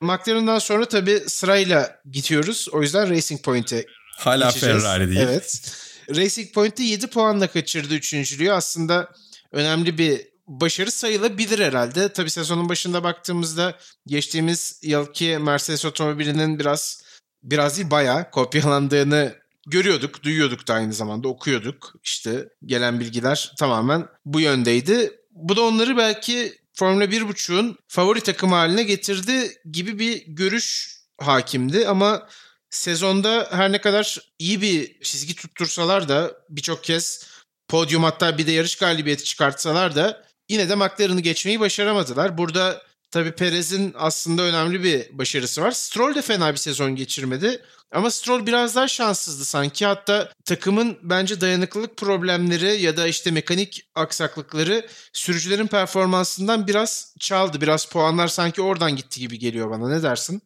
McLaren'dan sonra tabii sırayla gidiyoruz. O yüzden Racing Point'e Hala geçeceğiz. Ferrari değil. Evet. Racing Point'te 7 puanla kaçırdı üçüncülüğü. Aslında önemli bir başarı sayılabilir herhalde. Tabii sezonun başında baktığımızda geçtiğimiz yılki Mercedes otomobilinin biraz biraz değil bayağı kopyalandığını görüyorduk, duyuyorduk da aynı zamanda okuyorduk. İşte gelen bilgiler tamamen bu yöndeydi. Bu da onları belki Formula 1.5'un favori takım haline getirdi gibi bir görüş hakimdi ama sezonda her ne kadar iyi bir çizgi tuttursalar da birçok kez podyum hatta bir de yarış galibiyeti çıkartsalar da yine de McLaren'ı geçmeyi başaramadılar. Burada Tabii Perez'in aslında önemli bir başarısı var. Stroll de fena bir sezon geçirmedi. Ama Stroll biraz daha şanssızdı sanki. Hatta takımın bence dayanıklılık problemleri ya da işte mekanik aksaklıkları sürücülerin performansından biraz çaldı. Biraz puanlar sanki oradan gitti gibi geliyor bana. Ne dersin?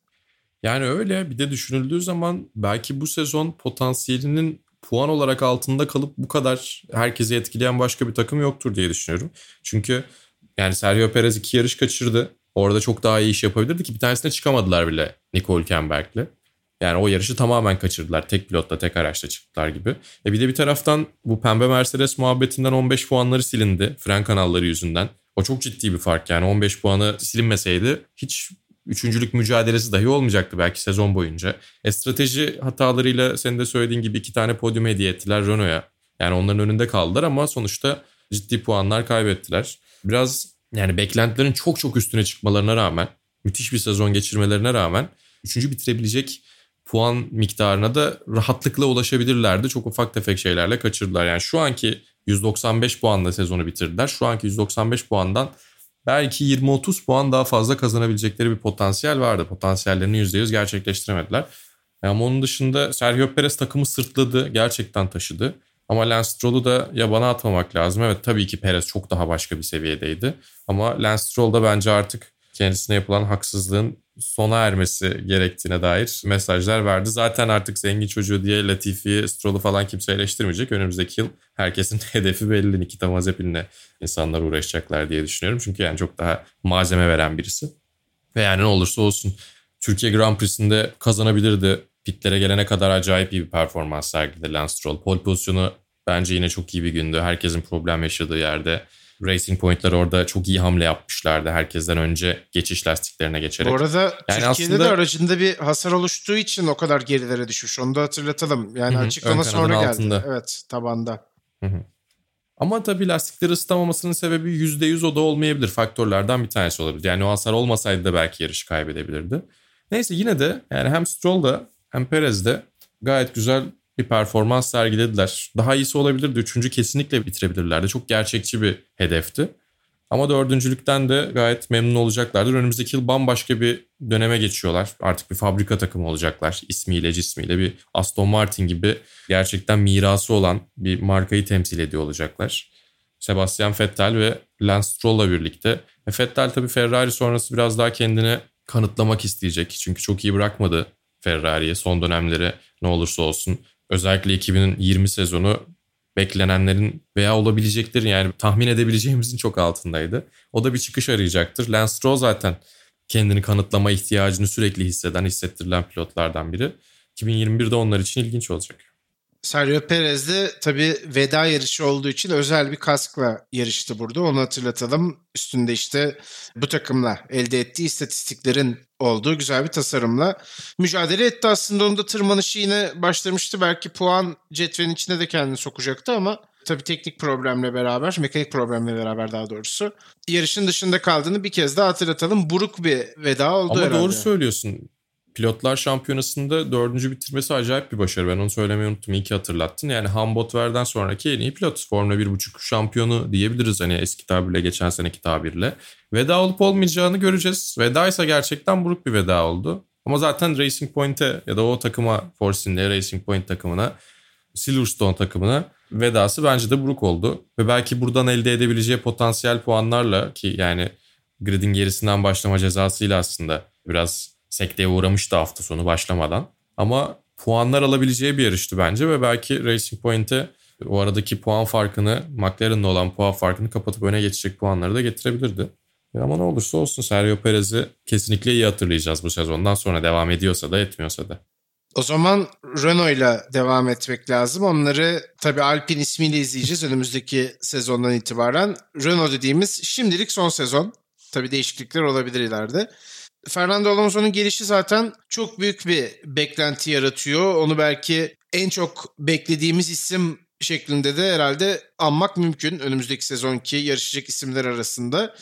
Yani öyle bir de düşünüldüğü zaman belki bu sezon potansiyelinin puan olarak altında kalıp bu kadar herkesi etkileyen başka bir takım yoktur diye düşünüyorum. Çünkü yani Sergio Perez iki yarış kaçırdı. Orada çok daha iyi iş yapabilirdi ki bir tanesine çıkamadılar bile Nicole Hülkenberg'le. Yani o yarışı tamamen kaçırdılar. Tek pilotla tek araçla çıktılar gibi. E bir de bir taraftan bu pembe Mercedes muhabbetinden 15 puanları silindi. Fren kanalları yüzünden. O çok ciddi bir fark yani 15 puanı silinmeseydi hiç üçüncülük mücadelesi dahi olmayacaktı belki sezon boyunca. E strateji hatalarıyla senin de söylediğin gibi iki tane podyum hediye ettiler Renault'a. Yani onların önünde kaldılar ama sonuçta ciddi puanlar kaybettiler. Biraz yani beklentilerin çok çok üstüne çıkmalarına rağmen, müthiş bir sezon geçirmelerine rağmen üçüncü bitirebilecek puan miktarına da rahatlıkla ulaşabilirlerdi. Çok ufak tefek şeylerle kaçırdılar. Yani şu anki 195 puanla sezonu bitirdiler. Şu anki 195 puandan belki 20-30 puan daha fazla kazanabilecekleri bir potansiyel vardı. Potansiyellerini %100 gerçekleştiremediler. Ama onun dışında Sergio Perez takımı sırtladı. Gerçekten taşıdı. Ama Lance Stroll'u da yabana atmamak lazım. Evet tabii ki Perez çok daha başka bir seviyedeydi. Ama Lance Stroll da bence artık kendisine yapılan haksızlığın sona ermesi gerektiğine dair mesajlar verdi. Zaten artık zengin çocuğu diye Latifi'yi, Stroll'u falan kimse eleştirmeyecek. Önümüzdeki yıl herkesin hedefi belli. Nikita Mazepin'le insanlar uğraşacaklar diye düşünüyorum. Çünkü yani çok daha malzeme veren birisi. Ve yani ne olursa olsun Türkiye Grand Prix'sinde kazanabilirdi pitlere gelene kadar acayip iyi bir performans sergiledi Lance Stroll. Pole pozisyonu bence yine çok iyi bir gündü. Herkesin problem yaşadığı yerde. Racing Point'ler orada çok iyi hamle yapmışlardı. Herkesten önce geçiş lastiklerine geçerek. Bu arada yani Türkiye'de aslında... de aracında bir hasar oluştuğu için o kadar gerilere düşmüş. Onu da hatırlatalım. Yani Hı-hı. açıklama sonra geldi. Altında. Evet tabanda. Hı-hı. Ama tabii lastikleri ısıtamamasının sebebi %100 o da olmayabilir. Faktörlerden bir tanesi olabilir. Yani o hasar olmasaydı da belki yarışı kaybedebilirdi. Neyse yine de yani hem Stroll da hem Perez de gayet güzel bir performans sergilediler. Daha iyisi olabilirdi. Üçüncü kesinlikle bitirebilirlerdi. Çok gerçekçi bir hedefti. Ama dördüncülükten de gayet memnun olacaklardır. Önümüzdeki yıl bambaşka bir döneme geçiyorlar. Artık bir fabrika takımı olacaklar. İsmiyle cismiyle bir Aston Martin gibi gerçekten mirası olan bir markayı temsil ediyor olacaklar. Sebastian Vettel ve Lance Stroll'la birlikte. E Vettel tabii Ferrari sonrası biraz daha kendini kanıtlamak isteyecek. Çünkü çok iyi bırakmadı Ferrari'ye son dönemleri ne olursa olsun. Özellikle 2020 sezonu beklenenlerin veya olabileceklerin yani tahmin edebileceğimizin çok altındaydı. O da bir çıkış arayacaktır. Lance Stroll zaten kendini kanıtlama ihtiyacını sürekli hisseden, hissettirilen pilotlardan biri. 2021'de onlar için ilginç olacak. Sergio Perez de tabii veda yarışı olduğu için özel bir kaskla yarıştı burada. Onu hatırlatalım. Üstünde işte bu takımla elde ettiği istatistiklerin olduğu güzel bir tasarımla mücadele etti. Aslında onda tırmanışı yine başlamıştı. Belki puan cetvelin içine de kendini sokacaktı ama tabii teknik problemle beraber, mekanik problemle beraber daha doğrusu yarışın dışında kaldığını bir kez daha hatırlatalım. Buruk bir veda oldu Ama herhalde. doğru söylüyorsun. Pilotlar şampiyonasında dördüncü bitirmesi acayip bir başarı. Ben onu söylemeyi unuttum. İyi ki hatırlattın. Yani Hambotver'den sonraki en iyi pilot. Formula 1.5 şampiyonu diyebiliriz hani eski tabirle geçen seneki tabirle. Veda olup olmayacağını göreceğiz. Veda ise gerçekten buruk bir veda oldu. Ama zaten Racing Point'e ya da o takıma Force India Racing Point takımına Silverstone takımına vedası bence de buruk oldu. Ve belki buradan elde edebileceği potansiyel puanlarla ki yani gridin gerisinden başlama cezasıyla aslında biraz sekteye uğramıştı hafta sonu başlamadan. Ama puanlar alabileceği bir yarıştı bence ve belki Racing Point'e o aradaki puan farkını, McLaren'la olan puan farkını kapatıp öne geçecek puanları da getirebilirdi. Ama ne olursa olsun Sergio Perez'i kesinlikle iyi hatırlayacağız bu sezondan sonra devam ediyorsa da etmiyorsa da. O zaman Renault'la devam etmek lazım. Onları tabii Alpine ismiyle izleyeceğiz önümüzdeki sezondan itibaren. Renault dediğimiz şimdilik son sezon. Tabii değişiklikler olabilir ileride. Fernando Alonso'nun gelişi zaten çok büyük bir beklenti yaratıyor. Onu belki en çok beklediğimiz isim şeklinde de herhalde anmak mümkün önümüzdeki sezonki yarışacak isimler arasında.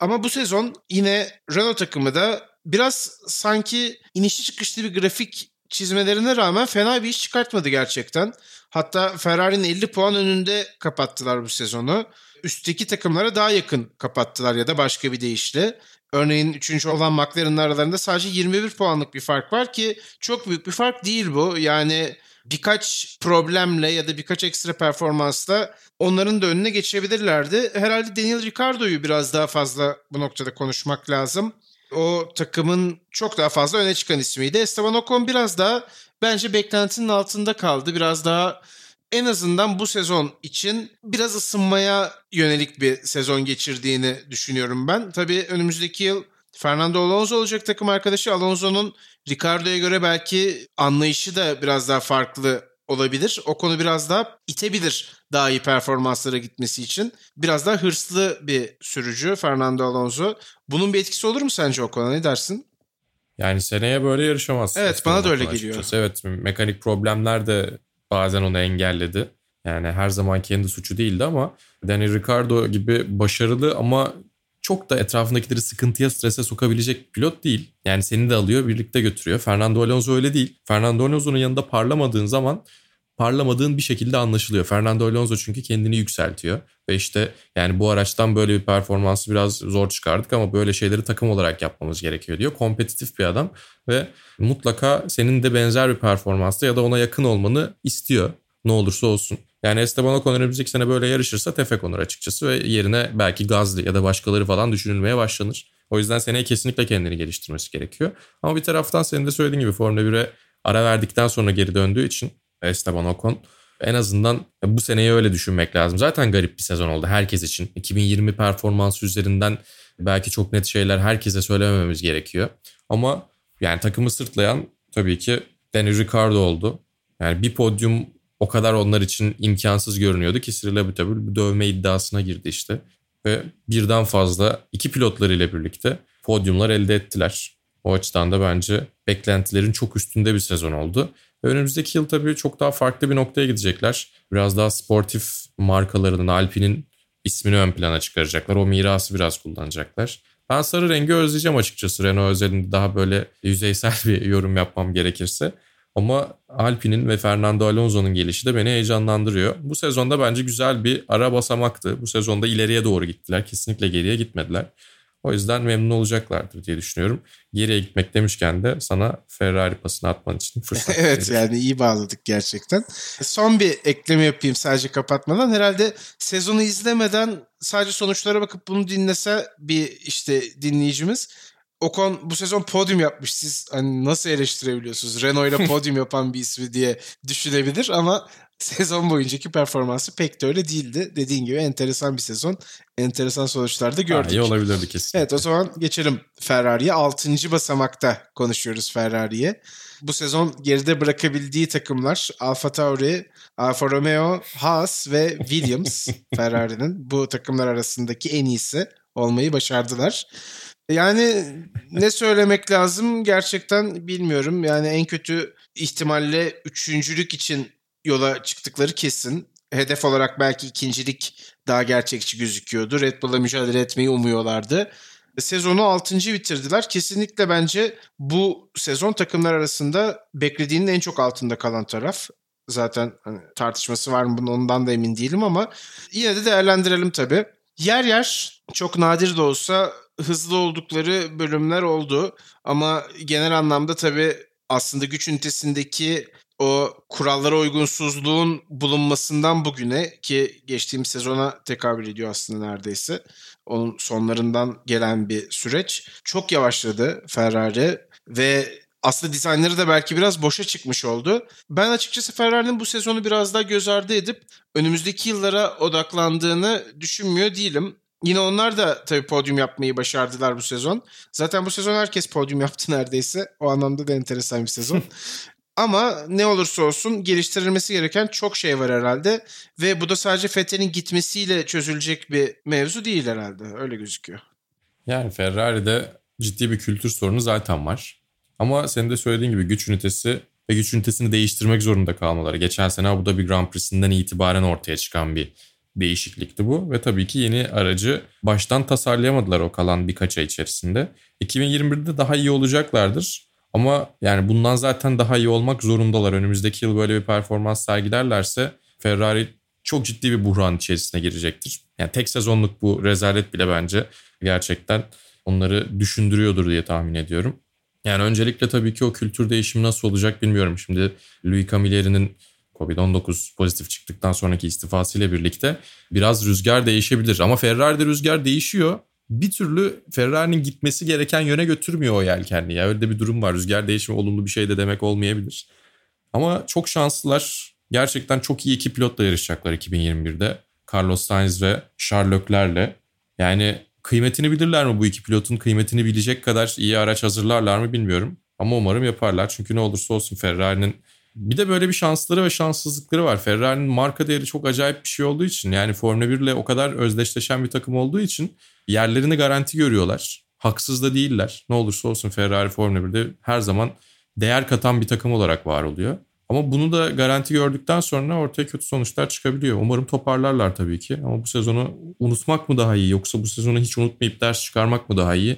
Ama bu sezon yine Renault takımı da biraz sanki inişli çıkışlı bir grafik çizmelerine rağmen fena bir iş çıkartmadı gerçekten. Hatta Ferrari'nin 50 puan önünde kapattılar bu sezonu. Üstteki takımlara daha yakın kapattılar ya da başka bir deyişle. Örneğin 3. olan McLaren'ın aralarında sadece 21 puanlık bir fark var ki çok büyük bir fark değil bu. Yani birkaç problemle ya da birkaç ekstra performansla onların da önüne geçebilirlerdi. Herhalde Daniel Ricciardo'yu biraz daha fazla bu noktada konuşmak lazım. O takımın çok daha fazla öne çıkan ismiydi. Esteban Ocon biraz daha bence beklentinin altında kaldı. Biraz daha en azından bu sezon için biraz ısınmaya yönelik bir sezon geçirdiğini düşünüyorum ben. Tabii önümüzdeki yıl Fernando Alonso olacak takım arkadaşı. Alonso'nun Ricardo'ya göre belki anlayışı da biraz daha farklı olabilir. O konu biraz daha itebilir daha iyi performanslara gitmesi için. Biraz daha hırslı bir sürücü Fernando Alonso. Bunun bir etkisi olur mu sence o konuda ne dersin? Yani seneye böyle yarışamaz. Evet bana da öyle geliyor. Evet mekanik problemler de bazen onu engelledi. Yani her zaman kendi suçu değildi ama Danny Ricardo gibi başarılı ama çok da etrafındakileri sıkıntıya, strese sokabilecek pilot değil. Yani seni de alıyor, birlikte götürüyor. Fernando Alonso öyle değil. Fernando Alonso'nun yanında parlamadığın zaman parlamadığın bir şekilde anlaşılıyor. Fernando Alonso çünkü kendini yükseltiyor. Ve işte yani bu araçtan böyle bir performansı biraz zor çıkardık ama böyle şeyleri takım olarak yapmamız gerekiyor diyor. Kompetitif bir adam ve mutlaka senin de benzer bir performansta ya da ona yakın olmanı istiyor. Ne olursa olsun. Yani Esteban Ocon önümüzdeki sene böyle yarışırsa tefek olur açıkçası ve yerine belki Gazli ya da başkaları falan düşünülmeye başlanır. O yüzden seneye kesinlikle kendini geliştirmesi gerekiyor. Ama bir taraftan senin de söylediğin gibi Formula 1'e ara verdikten sonra geri döndüğü için Esteban Ocon en azından bu seneyi öyle düşünmek lazım. Zaten garip bir sezon oldu herkes için. 2020 performansı üzerinden belki çok net şeyler herkese söylemememiz gerekiyor. Ama yani takımı sırtlayan tabii ki Danny Ricciardo oldu. Yani bir podyum o kadar onlar için imkansız görünüyordu ki Cyril bir dövme iddiasına girdi işte. Ve birden fazla iki pilotlarıyla birlikte podyumlar elde ettiler. O açıdan da bence beklentilerin çok üstünde bir sezon oldu. Önümüzdeki yıl tabii çok daha farklı bir noktaya gidecekler. Biraz daha sportif markalarının, Alpine'in ismini ön plana çıkaracaklar. O mirası biraz kullanacaklar. Ben sarı rengi özleyeceğim açıkçası Renault özelinde daha böyle yüzeysel bir yorum yapmam gerekirse. Ama Alpine'in ve Fernando Alonso'nun gelişi de beni heyecanlandırıyor. Bu sezonda bence güzel bir ara basamaktı. Bu sezonda ileriye doğru gittiler. Kesinlikle geriye gitmediler. O yüzden memnun olacaklardır diye düşünüyorum. Geriye gitmek demişken de sana Ferrari pasını atman için fırsat Evet yani iyi bağladık gerçekten. Son bir ekleme yapayım sadece kapatmadan. Herhalde sezonu izlemeden sadece sonuçlara bakıp bunu dinlese bir işte dinleyicimiz Ocon bu sezon podyum yapmış. Siz hani nasıl eleştirebiliyorsunuz? Renault ile podyum yapan bir ismi diye düşünebilir ama sezon boyuncaki performansı pek de öyle değildi. Dediğin gibi enteresan bir sezon. Enteresan sonuçlar da gördük. Ha, iyi olabilirdi kesin. Evet o zaman geçelim Ferrari'ye. Altıncı basamakta konuşuyoruz Ferrari'ye. Bu sezon geride bırakabildiği takımlar Alfa Tauri, Alfa Romeo, Haas ve Williams Ferrari'nin bu takımlar arasındaki en iyisi olmayı başardılar. Yani ne söylemek lazım gerçekten bilmiyorum. Yani en kötü ihtimalle üçüncülük için yola çıktıkları kesin. Hedef olarak belki ikincilik daha gerçekçi gözüküyordu. Red Bull'la mücadele etmeyi umuyorlardı. Sezonu 6. bitirdiler. Kesinlikle bence bu sezon takımlar arasında beklediğinin en çok altında kalan taraf. Zaten hani tartışması var mı bunun ondan da emin değilim ama yine de değerlendirelim tabii. Yer yer çok nadir de olsa hızlı oldukları bölümler oldu. Ama genel anlamda tabii aslında güç ünitesindeki o kurallara uygunsuzluğun bulunmasından bugüne ki geçtiğimiz sezona tekabül ediyor aslında neredeyse. Onun sonlarından gelen bir süreç. Çok yavaşladı Ferrari ve aslında dizaynları da belki biraz boşa çıkmış oldu. Ben açıkçası Ferrari'nin bu sezonu biraz daha göz ardı edip önümüzdeki yıllara odaklandığını düşünmüyor değilim. Yine onlar da tabii podyum yapmayı başardılar bu sezon. Zaten bu sezon herkes podyum yaptı neredeyse. O anlamda da enteresan bir sezon. Ama ne olursa olsun geliştirilmesi gereken çok şey var herhalde. Ve bu da sadece Fethel'in gitmesiyle çözülecek bir mevzu değil herhalde. Öyle gözüküyor. Yani Ferrari'de ciddi bir kültür sorunu zaten var. Ama senin de söylediğin gibi güç ünitesi ve güç ünitesini değiştirmek zorunda kalmaları. Geçen sene Abu Dhabi Grand Prix'sinden itibaren ortaya çıkan bir değişiklikti bu. Ve tabii ki yeni aracı baştan tasarlayamadılar o kalan birkaç ay içerisinde. 2021'de daha iyi olacaklardır. Ama yani bundan zaten daha iyi olmak zorundalar. Önümüzdeki yıl böyle bir performans sergilerlerse Ferrari çok ciddi bir buhran içerisine girecektir. Yani tek sezonluk bu rezalet bile bence gerçekten onları düşündürüyordur diye tahmin ediyorum. Yani öncelikle tabii ki o kültür değişimi nasıl olacak bilmiyorum. Şimdi Louis Camilleri'nin Covid-19 pozitif çıktıktan sonraki istifasıyla birlikte biraz rüzgar değişebilir. Ama Ferrari'de rüzgar değişiyor. Bir türlü Ferrari'nin gitmesi gereken yöne götürmüyor o yelkenli. Ya öyle de bir durum var. Rüzgar değişimi olumlu bir şey de demek olmayabilir. Ama çok şanslılar. Gerçekten çok iyi iki pilotla yarışacaklar 2021'de. Carlos Sainz ve Charles Leclerc'le. Yani kıymetini bilirler mi bu iki pilotun? Kıymetini bilecek kadar iyi araç hazırlarlar mı bilmiyorum. Ama umarım yaparlar. Çünkü ne olursa olsun Ferrari'nin bir de böyle bir şansları ve şanssızlıkları var. Ferrari'nin marka değeri çok acayip bir şey olduğu için yani Formula 1 ile o kadar özdeşleşen bir takım olduğu için yerlerini garanti görüyorlar. Haksız da değiller. Ne olursa olsun Ferrari Formula 1'de her zaman değer katan bir takım olarak var oluyor. Ama bunu da garanti gördükten sonra ortaya kötü sonuçlar çıkabiliyor. Umarım toparlarlar tabii ki. Ama bu sezonu unutmak mı daha iyi yoksa bu sezonu hiç unutmayıp ders çıkarmak mı daha iyi?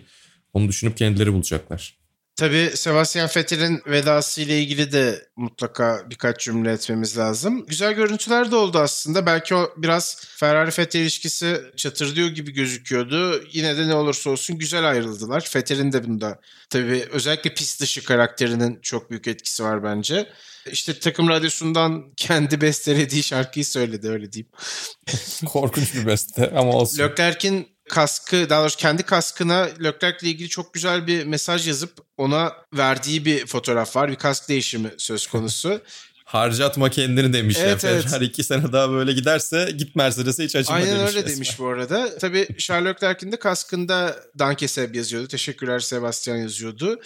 Onu düşünüp kendileri bulacaklar. Tabii Sebastian Vettel'in vedası ile ilgili de mutlaka birkaç cümle etmemiz lazım. Güzel görüntüler de oldu aslında. Belki o biraz Ferrari-Vettel ilişkisi çatırdıyor gibi gözüküyordu. Yine de ne olursa olsun güzel ayrıldılar. Vettel'in de bunda tabii özellikle pist dışı karakterinin çok büyük etkisi var bence. İşte takım radyosundan kendi bestelediği şarkıyı söyledi öyle diyeyim. Korkunç bir beste ama olsun. Leclerc'in kaskı daha doğrusu kendi kaskına Leclerc ile ilgili çok güzel bir mesaj yazıp ona verdiği bir fotoğraf var. Bir kask değişimi söz konusu. Harcatma kendini demiş evet, ya. Evet. Her iki sene daha böyle giderse git Mercedes'e hiç acıma Aynen demiş. Aynen öyle resmen. demiş bu arada. Tabii Charles Leclerc'in de kaskında Dankeseb yazıyordu. Teşekkürler Sebastian yazıyordu.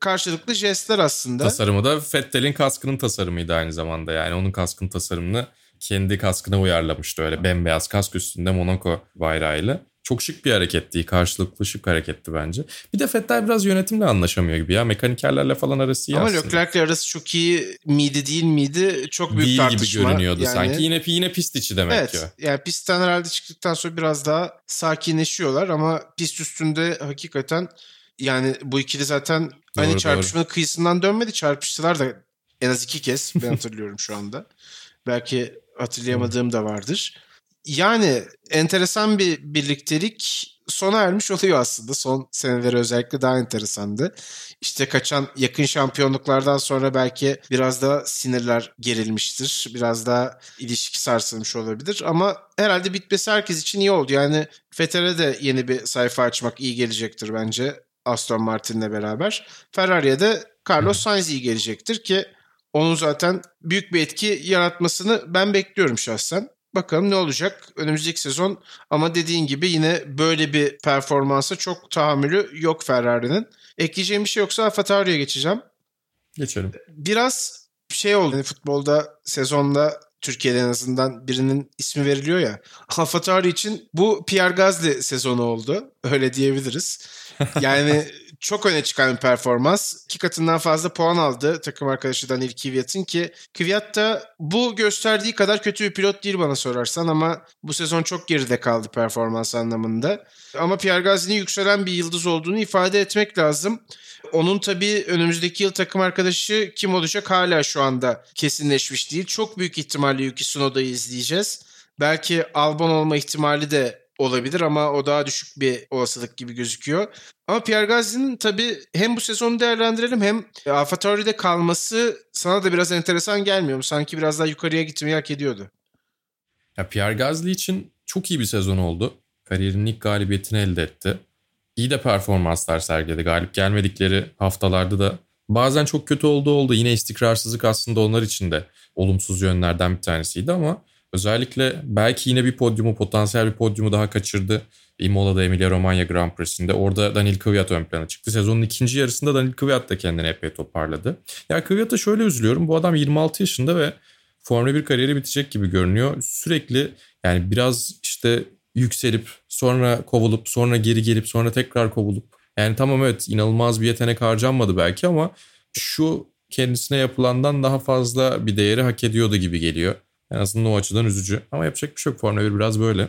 Karşılıklı jestler aslında. Tasarımı da Vettel'in kaskının tasarımıydı aynı zamanda. Yani onun kaskın tasarımını kendi kaskına uyarlamıştı öyle bembeyaz kask üstünde Monaco bayrağıyla. Çok şık bir hareketti. Karşılıklı şık hareketti bence. Bir de Fettel biraz yönetimle anlaşamıyor gibi ya. Mekanikerlerle falan arası iyi Ama aslında. Leclerc'le arası çok iyi miydi değil miydi? Çok büyük değil tartışma. gibi görünüyordu yani, sanki. Yine, yine pist içi demek evet, ki. Yani pistten herhalde çıktıktan sonra biraz daha sakinleşiyorlar ama pist üstünde hakikaten yani bu ikili zaten doğru, hani çarpışmanın doğru. kıyısından dönmedi. Çarpıştılar da en az iki kez. Ben hatırlıyorum şu anda. Belki hatırlayamadığım da vardır. Yani enteresan bir birliktelik sona ermiş oluyor aslında. Son seneleri özellikle daha enteresandı. İşte kaçan yakın şampiyonluklardan sonra belki biraz da sinirler gerilmiştir. Biraz daha ilişki sarsılmış olabilir. Ama herhalde bitmesi herkes için iyi oldu. Yani Fetter'e de yeni bir sayfa açmak iyi gelecektir bence. Aston Martin'le beraber. Ferrari'ye de Carlos Sainz iyi gelecektir ki onun zaten büyük bir etki yaratmasını ben bekliyorum şahsen. Bakalım ne olacak önümüzdeki sezon ama dediğin gibi yine böyle bir performansa çok tahammülü yok Ferrari'nin. Ekleyeceğim bir şey yoksa AlphaTauri'ye geçeceğim. Geçelim. Biraz şey oldu hani futbolda sezonda Türkiye'de en azından birinin ismi veriliyor ya. AlphaTauri için bu Pierre Gasly sezonu oldu. Öyle diyebiliriz. Yani çok öne çıkan bir performans. İki katından fazla puan aldı takım arkadaşı Daniel Kvyat'ın ki Kvyat da bu gösterdiği kadar kötü bir pilot değil bana sorarsan ama bu sezon çok geride kaldı performans anlamında. Ama Pierre Gasly'nin yükselen bir yıldız olduğunu ifade etmek lazım. Onun tabii önümüzdeki yıl takım arkadaşı kim olacak hala şu anda kesinleşmiş değil. Çok büyük ihtimalle Yuki Tsunoda'yı izleyeceğiz. Belki Albon olma ihtimali de olabilir ama o daha düşük bir olasılık gibi gözüküyor. Ama Pierre Gasly'nin tabii hem bu sezonu değerlendirelim hem AlphaTauri'de kalması sana da biraz enteresan gelmiyor mu? Sanki biraz daha yukarıya gitmeyi hak ediyordu. Ya Pierre Gasly için çok iyi bir sezon oldu. Kariyerinin ilk galibiyetini elde etti. İyi de performanslar sergiledi. Galip gelmedikleri haftalarda da bazen çok kötü olduğu oldu. Yine istikrarsızlık aslında onlar için de olumsuz yönlerden bir tanesiydi ama Özellikle belki yine bir podyumu, potansiyel bir podyumu daha kaçırdı. Imola'da Emilia Romagna Grand Prix'sinde. Orada Daniel Kvyat ön plana çıktı. Sezonun ikinci yarısında Daniel Kvyat da kendini epey toparladı. Ya Kvyat'a şöyle üzülüyorum. Bu adam 26 yaşında ve Formula 1 kariyeri bitecek gibi görünüyor. Sürekli yani biraz işte yükselip sonra kovulup sonra geri gelip sonra tekrar kovulup yani tamam evet inanılmaz bir yetenek harcanmadı belki ama şu kendisine yapılandan daha fazla bir değeri hak ediyordu gibi geliyor. En azından o açıdan üzücü. Ama yapacak bir şey yok. Formula 1 biraz böyle.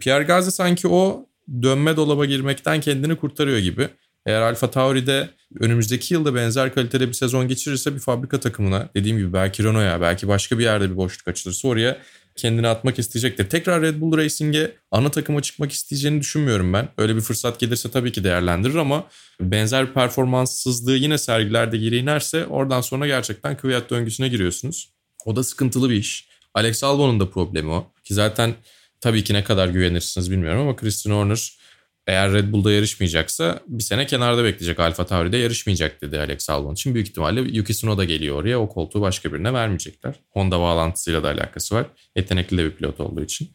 Pierre Gasly sanki o dönme dolaba girmekten kendini kurtarıyor gibi. Eğer Alfa Tauri'de önümüzdeki yılda benzer kalitede bir sezon geçirirse bir fabrika takımına dediğim gibi belki Renault'a belki başka bir yerde bir boşluk açılırsa oraya kendini atmak isteyecektir. Tekrar Red Bull Racing'e ana takıma çıkmak isteyeceğini düşünmüyorum ben. Öyle bir fırsat gelirse tabii ki değerlendirir ama benzer performanssızlığı yine sergilerde geri inerse oradan sonra gerçekten kıviyat döngüsüne giriyorsunuz. O da sıkıntılı bir iş. Alex Albon'un da problemi o. Ki zaten tabii ki ne kadar güvenirsiniz bilmiyorum ama Christian Horner eğer Red Bull'da yarışmayacaksa bir sene kenarda bekleyecek. Alfa Tauri'de yarışmayacak dedi Alex Albon için. Büyük ihtimalle Yuki Tsunoda geliyor oraya. O koltuğu başka birine vermeyecekler. Honda bağlantısıyla da alakası var. Yetenekli de bir pilot olduğu için.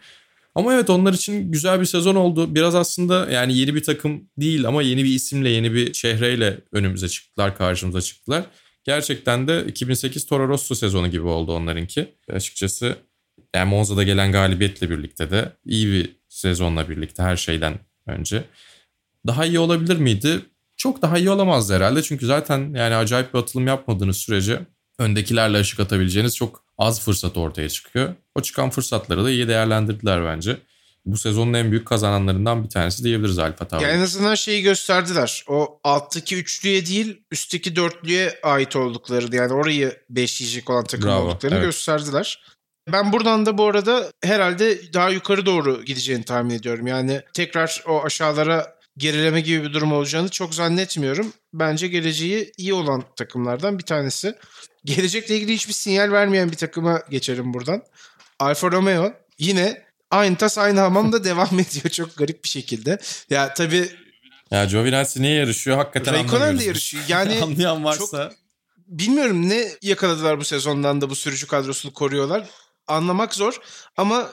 Ama evet onlar için güzel bir sezon oldu. Biraz aslında yani yeni bir takım değil ama yeni bir isimle, yeni bir şehreyle önümüze çıktılar, karşımıza çıktılar. Gerçekten de 2008 Toro Rosso sezonu gibi oldu onlarınki. Açıkçası yani Monza'da gelen galibiyetle birlikte de iyi bir sezonla birlikte her şeyden önce. Daha iyi olabilir miydi? Çok daha iyi olamazdı herhalde. Çünkü zaten yani acayip bir atılım yapmadığınız sürece öndekilerle ışık atabileceğiniz çok az fırsat ortaya çıkıyor. O çıkan fırsatları da iyi değerlendirdiler bence bu sezonun en büyük kazananlarından bir tanesi diyebiliriz Alfa Tauri. Yani en azından şeyi gösterdiler. O alttaki üçlüye değil üstteki dörtlüye ait oldukları yani orayı beşleyecek olan takım Bravo, olduklarını evet. gösterdiler. Ben buradan da bu arada herhalde daha yukarı doğru gideceğini tahmin ediyorum. Yani tekrar o aşağılara gerileme gibi bir durum olacağını çok zannetmiyorum. Bence geleceği iyi olan takımlardan bir tanesi. Gelecekle ilgili hiçbir sinyal vermeyen bir takıma geçelim buradan. Alfa Romeo yine aynı tas aynı hamamda devam ediyor çok garip bir şekilde. Ya tabii ya Giovinazzi niye yarışıyor hakikaten Raikkonen de yarışıyor. Yani anlayan varsa. Çok, bilmiyorum ne yakaladılar bu sezondan da bu sürücü kadrosunu koruyorlar. Anlamak zor ama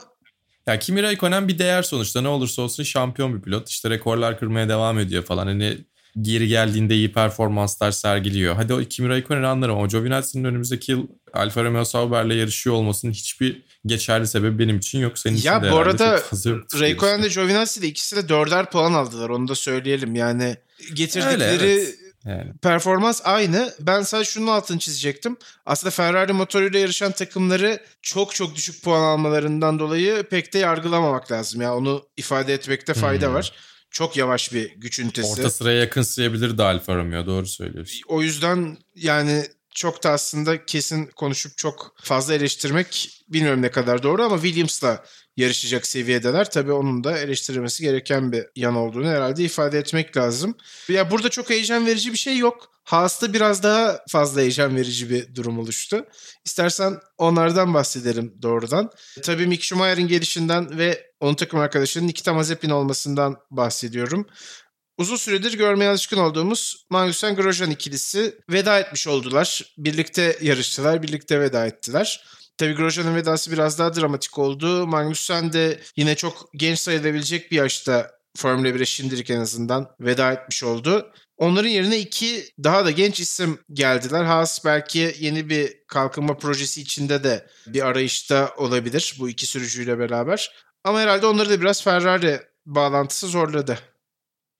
ya Kimi Raikkonen bir değer sonuçta ne olursa olsun şampiyon bir pilot. İşte rekorlar kırmaya devam ediyor falan. Hani geri geldiğinde iyi performanslar sergiliyor. Hadi o Kimi Raikkonen'i anlarım ama Giovinazzi'nin önümüzdeki yıl Alfa Romeo Sauber'le yarışıyor olmasının hiçbir geçerli sebebi benim için yok. Senin ya için bu arada Raikkonen de Giovinazzi de ikisi de dörder puan aldılar onu da söyleyelim. Yani getirdikleri Öyle, evet. Yani. Performans aynı. Ben sadece şunun altını çizecektim. Aslında Ferrari motoruyla yarışan takımları çok çok düşük puan almalarından dolayı pek de yargılamamak lazım. Ya onu ifade etmekte fayda hmm. var. Çok yavaş bir güç ünitesi. Orta sıraya yakın sayabilirdi Alfa Romeo doğru söylüyorsun. O yüzden yani çok da aslında kesin konuşup çok fazla eleştirmek bilmiyorum ne kadar doğru ama Williams'la yarışacak seviyedeler. Tabii onun da eleştirilmesi gereken bir yan olduğunu herhalde ifade etmek lazım. Ya burada çok heyecan verici bir şey yok. Haas'ta biraz daha fazla heyecan verici bir durum oluştu. İstersen onlardan bahsedelim doğrudan. Tabii Mick Schumacher'in gelişinden ve onun takım arkadaşının Nikita Mazepin olmasından bahsediyorum. uzun süredir görmeye alışkın olduğumuz Magnussen Grosjean ikilisi veda etmiş oldular. Birlikte yarıştılar, birlikte veda ettiler. Tabii Grosjean'ın vedası biraz daha dramatik oldu. Magnussen de yine çok genç sayılabilecek bir yaşta Formula 1'e şimdilik en azından veda etmiş oldu. Onların yerine iki daha da genç isim geldiler. Haas belki yeni bir kalkınma projesi içinde de bir arayışta olabilir bu iki sürücüyle beraber. Ama herhalde onları da biraz Ferrari bağlantısı zorladı.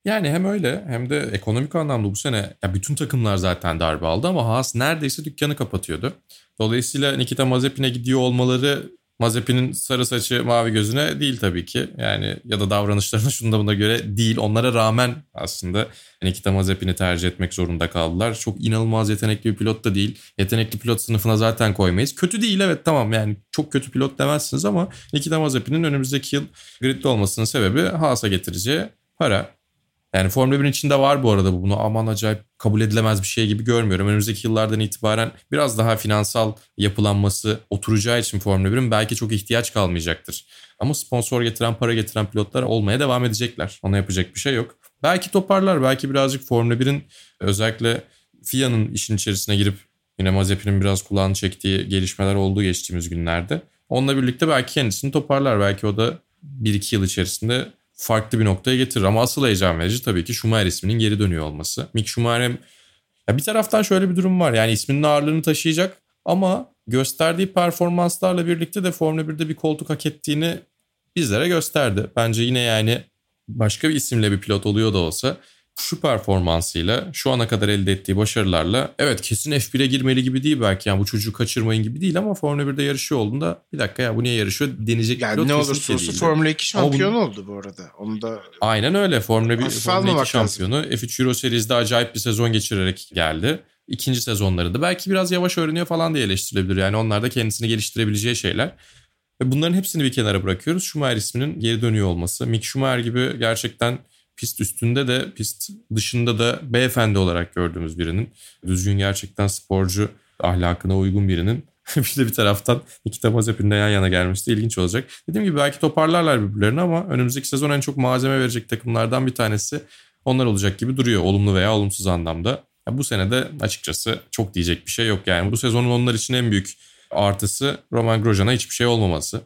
Yani hem öyle hem de ekonomik anlamda bu sene ya bütün takımlar zaten darbe aldı ama Haas neredeyse dükkanı kapatıyordu. Dolayısıyla Nikita Mazepin'e gidiyor olmaları Mazepin'in sarı saçı mavi gözüne değil tabii ki. Yani ya da davranışlarına şunda buna göre değil. Onlara rağmen aslında Nikita Mazepin'i tercih etmek zorunda kaldılar. Çok inanılmaz yetenekli bir pilot da değil. Yetenekli pilot sınıfına zaten koymayız. Kötü değil evet tamam yani çok kötü pilot demezsiniz ama Nikita Mazepin'in önümüzdeki yıl gridde olmasının sebebi Haas'a getireceği para. Yani Formula 1'in içinde var bu arada bu. Bunu aman acayip kabul edilemez bir şey gibi görmüyorum. Önümüzdeki yıllardan itibaren biraz daha finansal yapılanması oturacağı için Formula 1'in belki çok ihtiyaç kalmayacaktır. Ama sponsor getiren, para getiren pilotlar olmaya devam edecekler. Ona yapacak bir şey yok. Belki toparlar, belki birazcık Formula 1'in özellikle FIA'nın işin içerisine girip yine Mazepin'in biraz kulağını çektiği gelişmeler olduğu geçtiğimiz günlerde. Onunla birlikte belki kendisini toparlar. Belki o da 1-2 yıl içerisinde farklı bir noktaya getirir. Ama asıl heyecan verici tabii ki Schumacher isminin geri dönüyor olması. Mick Schumacher ya bir taraftan şöyle bir durum var. Yani isminin ağırlığını taşıyacak ama gösterdiği performanslarla birlikte de Formula 1'de bir koltuk hak ettiğini bizlere gösterdi. Bence yine yani başka bir isimle bir pilot oluyor da olsa şu performansıyla şu ana kadar elde ettiği başarılarla evet kesin F1'e girmeli gibi değil belki yani bu çocuğu kaçırmayın gibi değil ama Formula 1'de yarışıyor olduğunda bir dakika ya bu niye yarışıyor denecek yani pilot ne olursa olsun Formula 2 şampiyonu bunu... oldu bu arada. Onu da Aynen öyle Formula 1 Formula 2 şampiyonu lazım. F3 Euro Series'de acayip bir sezon geçirerek geldi. İkinci sezonlarında belki biraz yavaş öğreniyor falan diye eleştirilebilir. Yani onlar da kendisini geliştirebileceği şeyler. Ve bunların hepsini bir kenara bırakıyoruz. Schumacher isminin geri dönüyor olması. Mick Schumacher gibi gerçekten pist üstünde de pist dışında da beyefendi olarak gördüğümüz birinin düzgün gerçekten sporcu ahlakına uygun birinin bir de bir taraftan iki Mazepin'le yan yana gelmesi de ilginç olacak. Dediğim gibi belki toparlarlar birbirlerini ama önümüzdeki sezon en çok malzeme verecek takımlardan bir tanesi onlar olacak gibi duruyor olumlu veya olumsuz anlamda. Ya bu sene de açıkçası çok diyecek bir şey yok yani. Bu sezonun onlar için en büyük artısı Roman Grosjean'a hiçbir şey olmaması.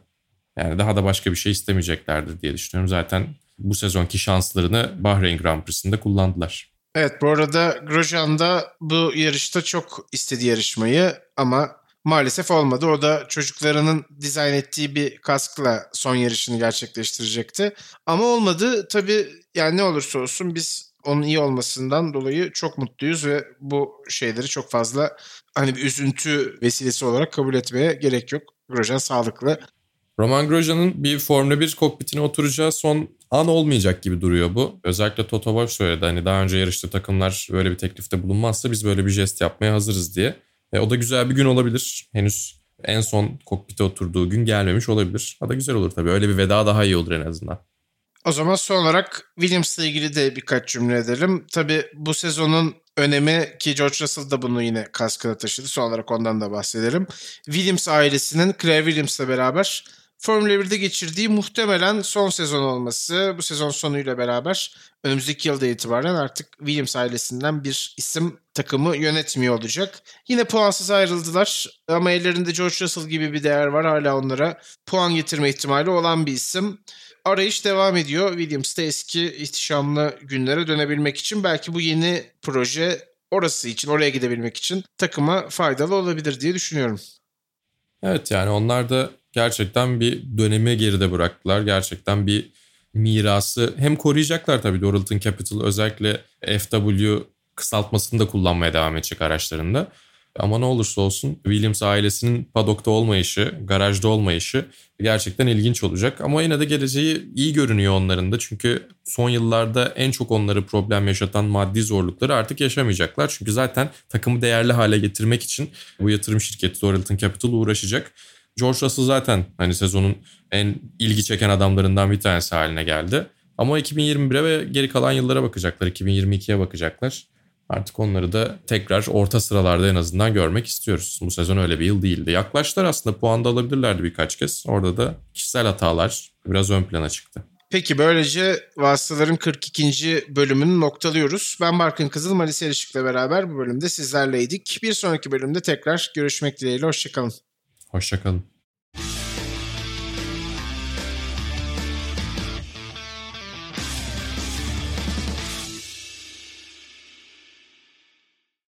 Yani daha da başka bir şey istemeyeceklerdir diye düşünüyorum. Zaten bu sezonki şanslarını Bahreyn Grand Prix'sinde kullandılar. Evet bu arada Grosjean da bu yarışta çok istedi yarışmayı ama maalesef olmadı. O da çocuklarının dizayn ettiği bir kaskla son yarışını gerçekleştirecekti. Ama olmadı. Tabii yani ne olursa olsun biz onun iyi olmasından dolayı çok mutluyuz ve bu şeyleri çok fazla hani bir üzüntü vesilesi olarak kabul etmeye gerek yok. Grosjean sağlıklı. Roman Grosjean'ın bir Formula 1 kokpitine oturacağı son an olmayacak gibi duruyor bu. Özellikle Toto Wolff söyledi hani daha önce yarıştığı takımlar böyle bir teklifte bulunmazsa biz böyle bir jest yapmaya hazırız diye. E, o da güzel bir gün olabilir. Henüz en son kokpite oturduğu gün gelmemiş olabilir. O da güzel olur tabii. Öyle bir veda daha iyi olur en azından. O zaman son olarak Williams'la ilgili de birkaç cümle edelim. Tabii bu sezonun önemi ki George Russell da bunu yine kaskına taşıdı. Son olarak ondan da bahsedelim. Williams ailesinin Claire Williams'la beraber Formula 1'de geçirdiği muhtemelen son sezon olması. Bu sezon sonuyla beraber önümüzdeki yılda itibaren artık Williams ailesinden bir isim takımı yönetmiyor olacak. Yine puansız ayrıldılar ama ellerinde George Russell gibi bir değer var. Hala onlara puan getirme ihtimali olan bir isim. Arayış devam ediyor. Williams de eski ihtişamlı günlere dönebilmek için belki bu yeni proje orası için, oraya gidebilmek için takıma faydalı olabilir diye düşünüyorum. Evet yani onlar da gerçekten bir dönemi geride bıraktılar. Gerçekten bir mirası hem koruyacaklar tabii Doralton Capital özellikle FW kısaltmasını da kullanmaya devam edecek araçlarında. Ama ne olursa olsun Williams ailesinin padokta olmayışı, garajda olmayışı gerçekten ilginç olacak. Ama yine de geleceği iyi görünüyor onların da. Çünkü son yıllarda en çok onları problem yaşatan maddi zorlukları artık yaşamayacaklar. Çünkü zaten takımı değerli hale getirmek için bu yatırım şirketi Doralton Capital uğraşacak. George Russell zaten hani sezonun en ilgi çeken adamlarından bir tanesi haline geldi. Ama 2021'e ve geri kalan yıllara bakacaklar. 2022'ye bakacaklar. Artık onları da tekrar orta sıralarda en azından görmek istiyoruz. Bu sezon öyle bir yıl değildi. Yaklaştılar aslında puan da alabilirlerdi birkaç kez. Orada da kişisel hatalar biraz ön plana çıktı. Peki böylece Vasıtaların 42. bölümünü noktalıyoruz. Ben Barkın Kızıl, Malis Erişik'le beraber bu bölümde sizlerleydik. Bir sonraki bölümde tekrar görüşmek dileğiyle. Hoşçakalın. Hoşçakalın.